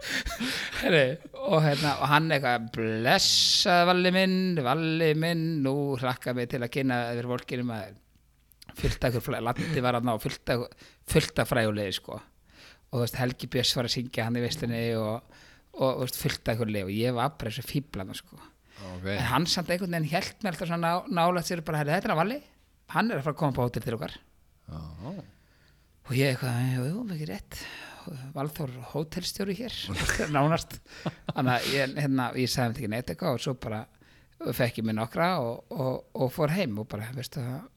Og, hérna, og hann eitthvað blessað valli minn, valli minn. Nú hlakka mig til að kynna yfir fólkinu maður fullt af ykkur landi var hann á fullt af, fullt af frægulegi sko. Og þú veist Helgi Björns var að syngja hann í veislinni og, og, og af ykkur leið og ég var bara þessu fíblana sko. Okay. en hann samt einhvern veginn held mér alltaf svona ná, nálægt sér bara, "Herri, þetta er að valli. Hann er að fara að koma på hótel til okkar Já. og ég eitthvað, jú, jú, mikið rétt. Valþór hótelstjóri hér. Nánast. Þannig að ég, hérna, ég sagði þetta ekki neitt eitthvað og svo bara fekk ég mér nokkra og, og, og fór heim og bara, veistu það?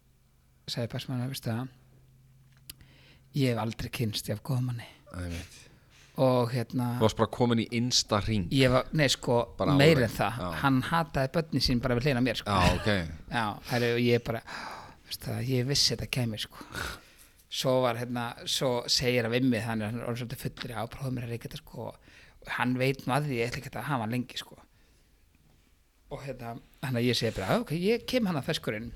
Sagði passmann, veistu það? Ég hef aldrei kynst ég af góðmanni og hérna þú varst bara komin í insta ring ég var, nei sko, Bara meir alveg, en það. Já. hann hataði börnin sín bara við hlýna mér sko. já, ok. Já, og ég bara það, ég vissi þetta kemur sko. svo var hérna svo segir að vimmi þannig að hann er orðið svolítið fullir á prófum mér að reyka þetta sko og hann veit að því ég ætla ekki að hafa hann lengi sko. Og hérna, hann að ég segi bara ok, ég kem hann að feskurinn.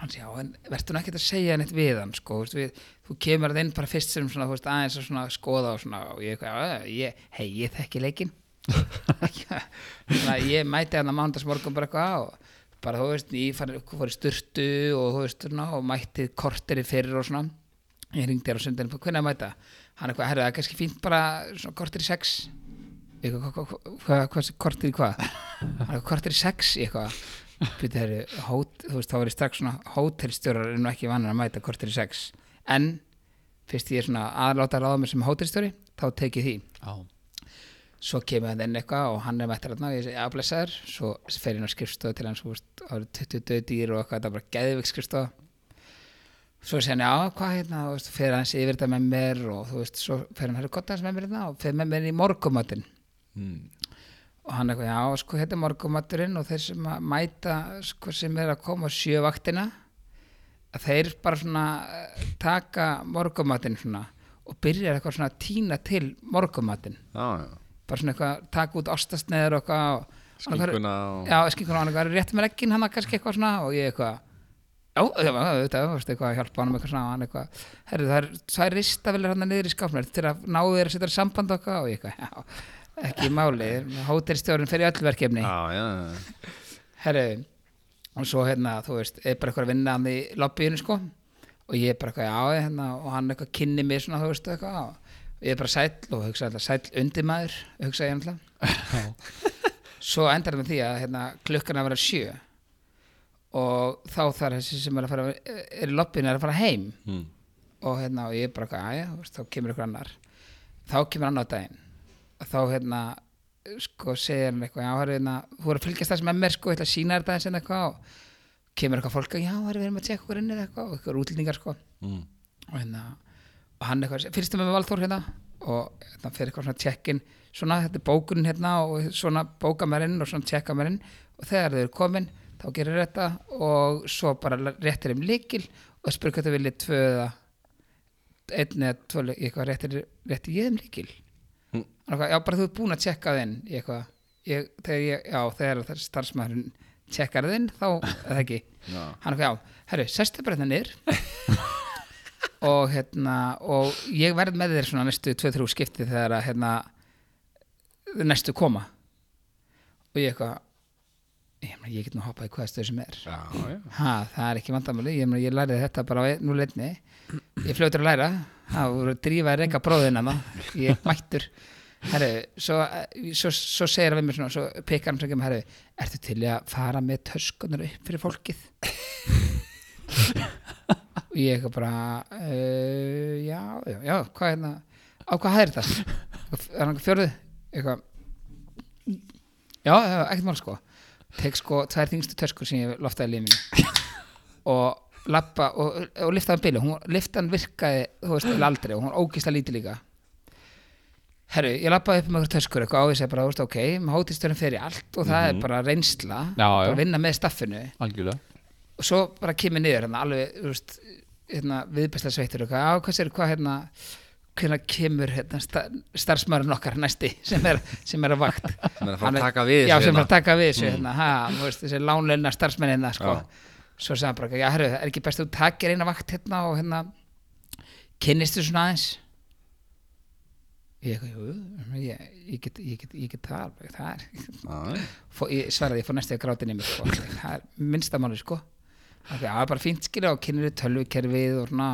Hann segi, já, en verður nú ekki að segja neitt við hann sko, veist, við, þú kemur að inn bara fyrst sem svona, þú veist, aðeins að svona skoða og svona, og ég, ég, hei, ég þekki leikinn. Þannig að ég mæti hann að mándagsmorgun bara eitthvað og bara þú veist, ég fari, fór í sturtu og þú veist, svona, og mætti korteri fyrir og svona. Ég ringdi þér á sundinu, hvernig að mæta? Hann eitthvað, herru, það er kannski fínt bara svona korteri sex. Ég eitthvað, hvað, hvað, hvað, hvað, korteri hvað? Hann eitthvað, korteri sex? Ég eitthvað Býtu, herru, hót, þú veist, þá var ég strax svona hótelstjórar er nú ekki vannar að mæta korteri sex. En fyrst ég er svona aðláta að ráða mér sem hótelstjóri þá tek ég því. Já, svo kemur hann inn eitthvað og hann er mættar þarna og ég segi afblæsaður, svo fer ég inn á skrifstofu til hans, þú veist, það eru 20 döð dýr og eitthvað, þetta er bara geðvik skrifstofa. Svo segir hann, já, hvað hérna? Þú veist, fer hans yfir þetta með mér og þú veist, svo fer hann hérna kotta hans með mér hérna og fer með mér í morgumatinn mm. og hann eitthvað, já, sko, þetta er morgumaturinn og þeir sem að mæta, sko, sem er að koma sjövaktina að þeir bara svona eh, taka morgumatinn svona og byrjar eitthvað svona að tína til morgumatinn já, já bara svona eitthvað, taka út ostasneður og eitthvað skinkuna og já, skinkuna og eitthvað, rétt með leggin hann kannski eitthvað svona og ég eitthvað já, það var eitthvað að hjálpa hann eitthvað svona hann eitthvað, herru það er tvær ristavilir hann niður í skápnir til að ná þér að setja þér í samband og eitthvað og ég eitthvað, já, ekki máli hótelstjórinn fyrir öll verkefni. Já, já, herru, og svo hérna, þú veist, er bara eitthvað að vinna hann í lobbyinu sko. Og ég er bara eitthvað, já, hérna, og hann eitthvað kynni mér svona, þú veist, eitthvað ég er bara sæll og hugsa alltaf sæll undirmaður, hugsa ég alltaf. Svo endar það með því að hérna, klukkan að vera sjö og þá þarf þessi sem er að fara er í lobbinu er að fara heim. Mm. og, hérna, og ég er bara eitthvað, aðja, þá kemur ykkur annar. Þá kemur annar daginn. Þá hérna sko segir hann eitthvað, já, herri, hérna, þú voru að fylgjast þess með mér sko, ég ætla að sína þér það sem eitthvað. Og kemur eitthvað fólk að, já, herri, við erum að tjekka okkur inn eða eitthvað. Og eitthvað útlendingar sko. Mm. og hérna og hann eitthvað, fyrstum með Valþór hérna og hérna fyrir eitthvað svona tjekkin svona, þetta er bókunin hérna og svona bóka mér inn og svona tjekka mér inn og þegar þau eru komin, þá gerir þetta og svo bara réttir þeim líkil og spyrir hvað þau viljið tvö eða einn eða tvö leik- eitthvað réttir, réttir ég þeim líkil Mm. Eitthvað, já, bara þú ert búin að tjekka þinn eitthvað, ég, þegar ég, já, þegar það starfsmæðurinn tjekkar þinn, þá, eða ekki Já. hann eitthvað, já, herru, sestu bara þetta niður og hérna og ég verð með þér svona næstu 2-3 skipti þegar að hérna næstu koma. Og ég eitthvað ég, ég get nú hoppað í hvaða stöð sem er. Já, já. ha, það er ekki vandamáli, ég, ég lærði þetta bara á ein- nú leitni ég fljótur að læra. Það voru að drífa að reyka bróðina það ég mættur. Herru, svo, svo, svo segir hann við mér svona, svo pekar hann sem kemur, herru, ertu til að fara með töskunar upp fyrir fólkið og ég eitthvað bara uh, já, já, já, hvað er hérna á hvað hæðir þetta? er hann fjörðu? eitthvað. Já, ekkert mál sko. Tek sko tvær þingstu töskur sem ég loftaði lífinu og lappa og, og liftaði bílu, hún liftaðan virkaði þú veist, aldrei og hún var ógislega lítið líka. Herru, ég lappaði upp með einhver töskur eitthvað á ég segi bara, þú veist, ok, með hótistörnum fyrir allt og það er bara reynsla Já, bara já. að vinna með staffinu. Algjörlega og svo bara kemur niður hérna, alveg, þú veist, hérna, viðbæslega sveittur og hvað, hvað sér, hvað hérna hvernig kemur hérna, sta, starfsmörun okkar næsti sem er, sem er að vakt? Sem er að fara að taka við já, sem er hérna. að taka við þessu hérna, ha, þú veist, þessi lánleina starfsmenn hérna, sko. Svo hann bara, já, herru, er ekki best að þú takir eina vakt hérna og hérna kynnistu svona aðeins? Ég, ég, ég, get, ég, get, ég get það alveg, það er fó, ég svaraði, ég fór næstu að gráti nefnir sko. það er minnstamáli sko það er bara fínt skilja og kynir tölvukerfið og svona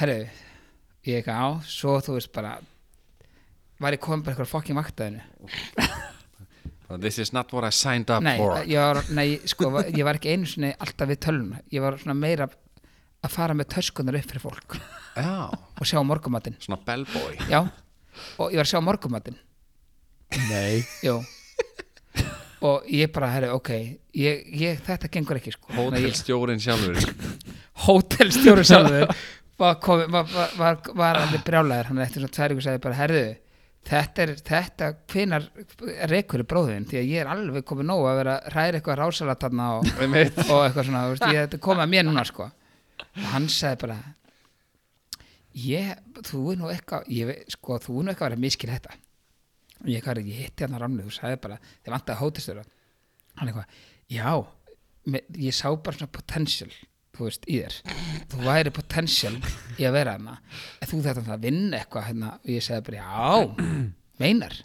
herru, ég ekki á svo þú veist bara var ég komin bara eitthvað fokkin vaktaðinu? This is not what I signed up nei, for. ég var, nei, sko, ég var ekki einu sinni alltaf við tölvuna, ég var svona meira að fara með töskunar upp fyrir fólk. Já, og sjá morgumatinn svona bellboy. Já, og ég var að sjá morgumatinn nei. Jú og ég bara, herru, ok ég, ég, þetta gengur ekki sko. Hótelstjórin sjálfur. Hótelstjóri sjálfur var, komi, var, var, var, alveg brjálæður hann eftir svona tvær ykkur sagði bara herðu þetta er, þetta, hvenar er bróðin, því að ég er alveg komið nóg að vera hræra eitthvað rásalat og, og eitthvað svona, veist, ég, þetta komið að mér núna sko, og hann sagði bara ég, þú er nú eitthvað ég, sko, þú er nú eitthvað að vera miskil þetta. og ég, hvað ég hitti hann á ramlu þú sagði bara, þið vantaði hótelstjóra hann eitthvað, já me, ég sá bara svona potential þú veist, í þér. Þú væri potential í að vera hana þú þetta að vinna eitthvað hérna, og ég segði bara, já, meinar.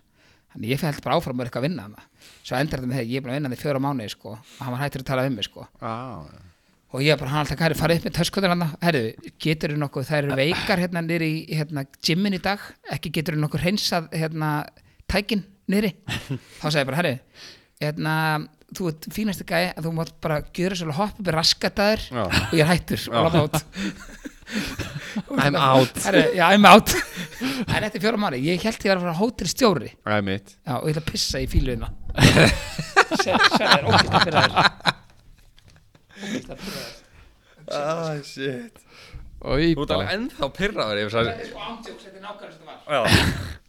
Þannig ég fælt bara áfram með eitthvað að vinna hana svo endur þetta með þegar ég er búin að vinna hann í fjóra mánuði sko, og hann var hættur að tala um mig sko. Já, og ég bara, hann alltaf, er, farið upp með töskutur hann herru, getur þú nokkuð, það eru veikar hérna nýri í hérna, gymmin í dag? Ekki getur þú nokkuð hreinsað hérna, tækin nýri þá sagði ég bara, herru, hérna þú ert fínasti gæði að þú mátt bara gjöra svolítið hoppa upp í raskataður og ég er hættur og láta út I'm out. Herru, já, I'm out. En eftir fjóra mánu, ég held ég var að fara hótel stjóri Það er mitt já, og ég ætla að pissa í fíluðina. Sverða er ógæst að byrja Ógæst að byrja Ah, shit. Oi, Þú ert alveg ennþá pyrraður yfir Það þess er sko ándjóks, þetta er nákvæmlega sem þetta var. Já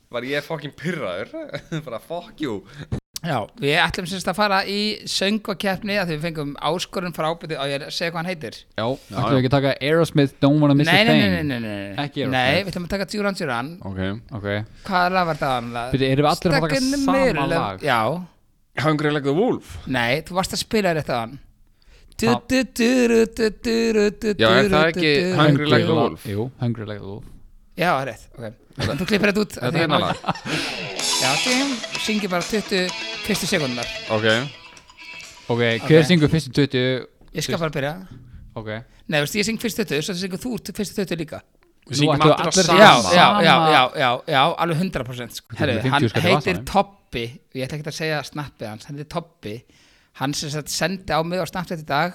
Var ég fucking pyrraður Bara fuck you. Já, við ætlum semst að fara í söngakeppni að við fengum áskorun frá ábyrði og ég segja hvað hann heitir. Já, ætlum við ekki að taka Aerosmith Don't Wanna Miss Nei, a Thing? nei, nei, nei, nei, Ekki nei, við ætlum að taka Duran Duran Ok Ok, Hvaða lag var það? Byrju, erum við allir að taka sama lag? Já, Hungry like the wolf. Nei, þú varst að spila þér eftir hann. Ha- Já, er það ekki Hungry like the wolf? Jú, Hungry like the wolf Já, það er rétt, ok. Þú klippir þetta út Þetta er hérna lag Já, ok, syngi bara 20 fyrstu sekundar Ok. Ok, hver Ok. syngur fyrstu 20 Ég skal bara byrja. Ok. Nei, veist, ég syng fyrstu 20, svo syngur þú fyrstu 20 líka. Við syngjum ættu allir á allir- sama. Já, já, já, já, já, já, alveg 100% sko. Herru, Þetta er hann 50 skall í heitir. Toppi ég ætla ekki að segja snappið hans, hann heitir Toppi. Hann sem sendi á mig á snappið í dag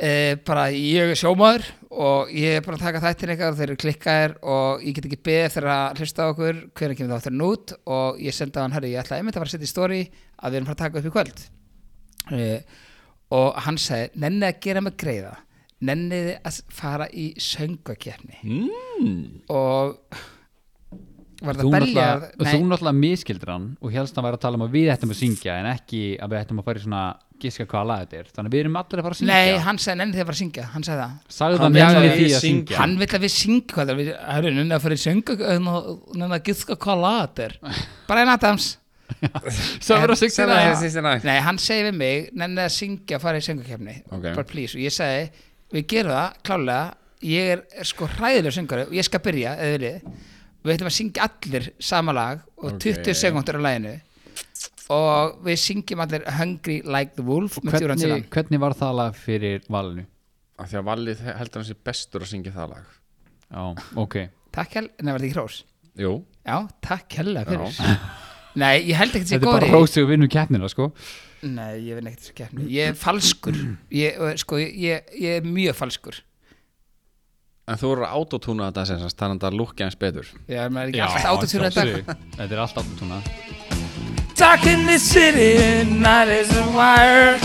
e, bara ég er sjómaður og ég er bara að taka þættin eitthvað og þeir eru klikkaðir og ég get ekki beðið þegar að hlusta á okkur hvernig kemur þátturinn út og ég sendi á hann, herru, ég ætla einmitt að fara að setja í story að við erum fara að taka upp í kvöld. E, og hann segi, nennið að gera mig greiða. Nennið að fara í söngakefni mm. og var það náttúrulega, þú náttúrulega miskildir hann og helst hann væri að tala um að við ættum að syngja en ekki að við ættum að fara í svona giska hvaða lag þetta er. Þannig að við erum allir að fara að syngja. Nei, hann sagði nenni þið að fara að syngja. Hann sagði það, sagði Hann það vill nenni að því við að syngja. syngja. Hann vill að við syngja hvað það við, herru, nenni að fara í sönga nenni að giska hvað lag þetta er. Brian Adams. Svo verður að syngja það. 69 nei, hann segi við mig, nenni að syngja fara í söngakefni, Ok. bara please. Og ég segi, við gerum það, klálega ég er, er sko hræðilega söngari og ég skal byrja, við ætlum að syngja allir sama lag og Ok. 20 sekundur á laginu og við syngjum allir Hungry Like the Wolf Duran hvernig, hvernig var það lag fyrir valinu? Af Því að Valið heldur hann sér bestur að syngja það lag. Já, ok. Takk hel, en það var þetta ekki hrós? Jú, Já, takk kærlega fyrir. Nei, ég held ekkert sér Þetta er bara í rósið og vinnum keppnina sko. Nei, ég veit ekkert sér keppni. Ég er falskur. Ég, og, Sko, ég, ég er mjög falskur. En þú eru að autotúna þetta sem sagt, þannig að það lukki eins betur. Er maður ekki alltaf átutúra þetta. Þetta er allt autotúna Dark in the city, night is a wire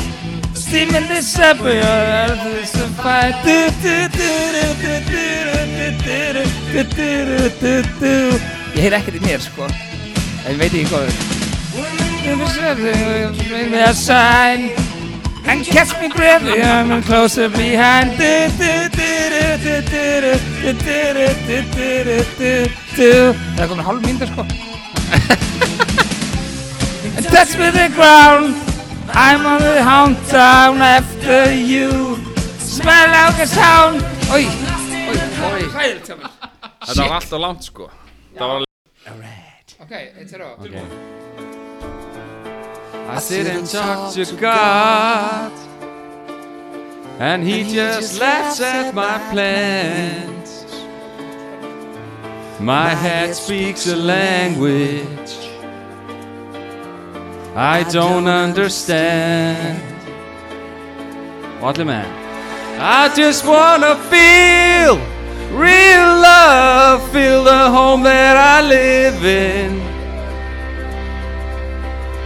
Steam in the subway, earth is a fire du, du, du, du, du, du, du, du, du, du, du. Ég heyr ekkert í mér sko En veit ekki hvað Bring me a sign And catch me gravely, I'm closer behind du, du, du, du, du, du, du, du, du, du, du, du. Það er komin hálf mínútur sko and touch me the ground. I'm on the hound town after you. Smell like a sound. Oi, oi, oi. Hjá mér. Þetta var alltaf langt sko Það var Ok, eitt sér á. I sit and talk to God And he just laughs at my plans My head speaks a language I don't understand. Og allir með I just wanna feel real love Feel the home that I live in.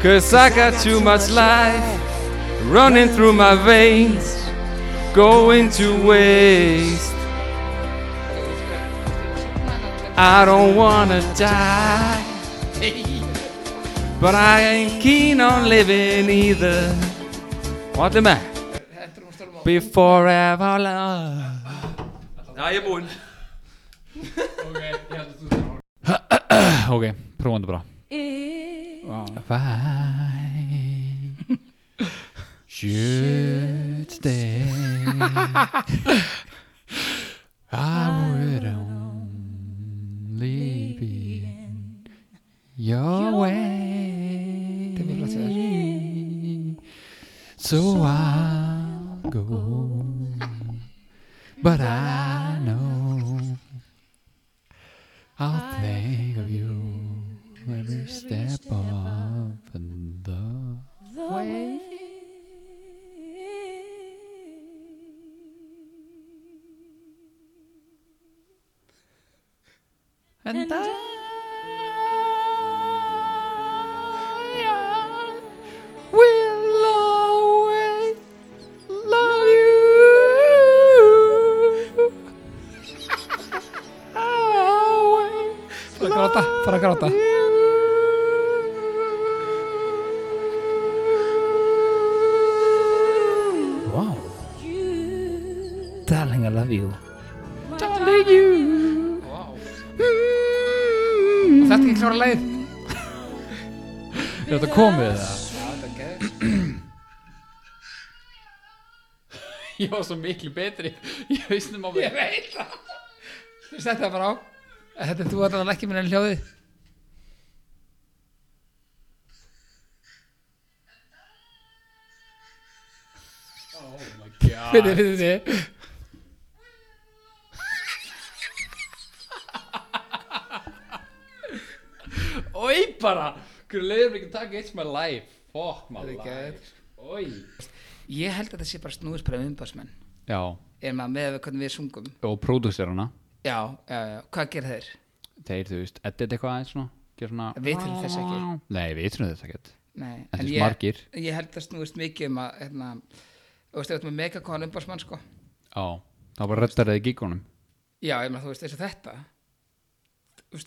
Cause I got too much life running through my veins, going to waste. I don't wanna die, but I ain't keen on living either. What the man? Before ever love. Já, ég er búinn. Ok, prófum þetta bara Fine Should stay I would only be your way. Þetta mjög flott hjá So I'll go. But I know I'll think of you every step of the way. And I para gráta. Wow. Darling, I love you. Darling you. Wow. Þetta er ekki klára leið. Er þetta komið það? Já, þetta er gæðið. Ég var svo miklu betri. Ég veist um að... Ég veit það. Þú setja það bara á. Þetta er þú allan ekki minn en hljóði. Oh my god. Finnir, finnir þið. Oi bara. Hverju leiður mér ekki að taka It's my life Fuck my er life. Ói Ég held að þetta sé bara snúðisbreið umbásmenn. Já Er maður með hvernig við sungum. Og pródúserana Já, já. Hvað gerir þeir? Þeir þú veist Edit eitthvað aðeins svona Gjör svona Við til þess ekki. Nei við til þess ekki Nei, En en ég, ég held að snúist mikið um að, hérna, þú veist, ert með megakon umbásmann, sko. Já Það var röddar eða gíkonum Já, ég meina, þú veist, eins og þetta.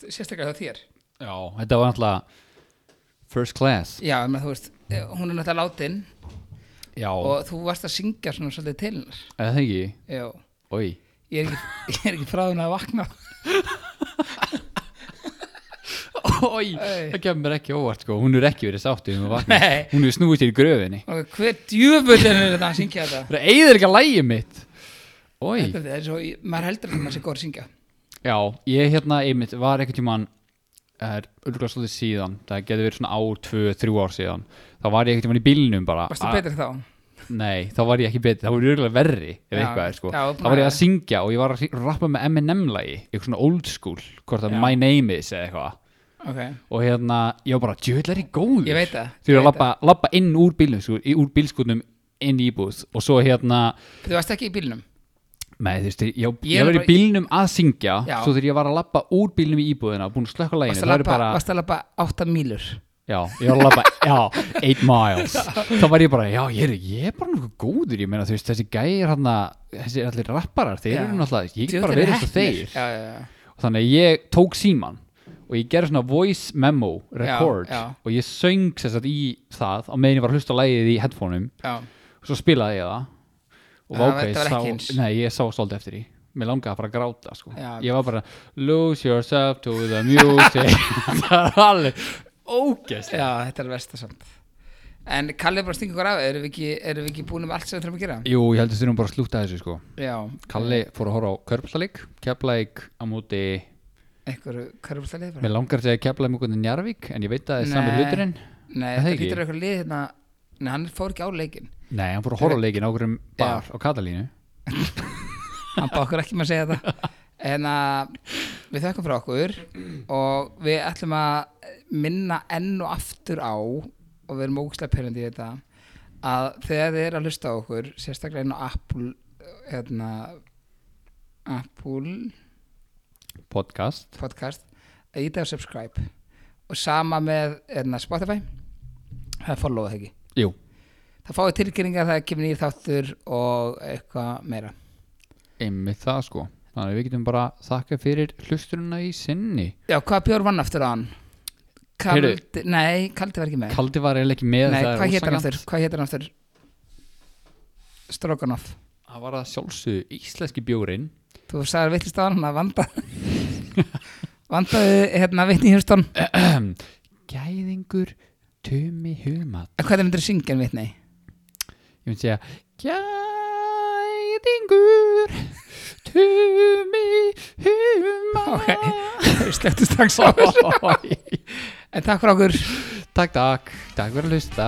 Sérstaklega það þér. Já Þetta var náttúrulega First class Já, meina, þú veist, eh, hún er náttúrulega látin Já og þú varst að syngja svona svolítið til hennar. Eða það ekki Já, Ói ég er ekki, ég er ekki frá hún að vakna. Ói Ei. Það kemur mér ekki óvart sko Hún er ekki verið sáttið um að vakna Nei. Hún er snúið til í gröfinni Og hver djöfullin er þetta að syngja þetta? Það eigður ekki að lægi mitt Ói Þetta er svo, maður heldur að maður sé góður að syngja. Já, ég hérna einmitt var einhvern tímann er örgulega svolítið síðan það getur verið svona ár, tvö, þrjú ár síðan þá var ég tímann í bílnum bara. Varstu að- betri þá? nei, þá var ég ekki betri, þá var ég örgulega verri ef eitthvað er sko. Já, þá var ég að syngja og ég var að rappa með M&M-lagi eitthvað svona old school, hvort að. My Name Is eða eitthvað. Ok, og hérna, ég var bara, djöðl er ég góður? Ég veit það ég var að labba, labba inn úr bílnum sko, úr bílskutnum inn í íbúð. Og svo hérna, það. Þú varst ekki í bílnum með þú veist, ég, ég, var í bílnum að syngja Já. svo þegar ég var að labba úr bílnum í íbúðina búin að slökka læginu, Varst það að er að labba 8 mílur? Já, ég var að labba, já, 8 miles. Þá var ég bara, já, ég er, ég er bara nokkuð góður, ég meina, þú veist, þessi gæir hann þessi allir rapparar, þeir eru náttúrulega ég Djöfull bara verið heppnir. þeir. Já, já, og þannig að ég tók síman og ég gerði svona voice memo record og ég söng sér satt í það á meðin ég var að hlusta lægið í headphoneum. Og svo spilaði ég það og var sá, nei, ég sá svolítið eftir því mér langaði að fara að gráta sko. Já. ég var bara lose yourself to the music það er alveg ógæst já, þetta er versta samt En Kalli er bara að stinga ykkur af Erum við ekki, erum við ekki búin um allt sem við þurfum að gera? jú, ég heldur þurfum bara að slúta þessu sko. Já Kalli fór að horfa á Körblalík Keflæk á móti Einhverju, er það liðið mér langar að segja Keflæk mjög Njarvík en ég veit að það er sami hluturinn Nei, það þetta ekki? lítur eitthvað lið hérna Nei, hann fór ekki á leikin nei, hann fór að horfa leikin á okkur bar á Katalínu. Hann bá okkur ekki með að segja þetta En að við þökkum fyrir okkur Og við ætlum að minna enn og aftur á Og við erum ógustlega pyrrandi í þetta Að þegar þið eru að hlusta á okkur Sérstaklega inn á Apple hérna, Apple podcast. Podcast að íta á subscribe. Og sama með hérna, Spotify. Það er follow það ekki jú, það fáið tilkynningar það kemur nýr þáttur og eitthvað meira einmitt það sko þannig að við getum bara þakka fyrir hlusturina í sinni já, hvað bjór vann aftur á hann? Heyrðu. Kaldi, nei, Kaldi var ekki með Kaldi var eiginlega ekki með nei, það er hvað hétt hann ósanngjarnt. aftur? hvað hétt hann aftur? Stroganoff það var að sjálfsögðu íslenski bjórin þú sagði veitlist á hann að vanda vandaði hérna vitni Hjústón gæðingur tumi humat. Hvernig myndir þú syngja en vitni? ég myndi segja gæðingur tumi humat. Ok, sleftu strax á. En takk fyrir okkur. Takk takk. Takk fyrir að hlusta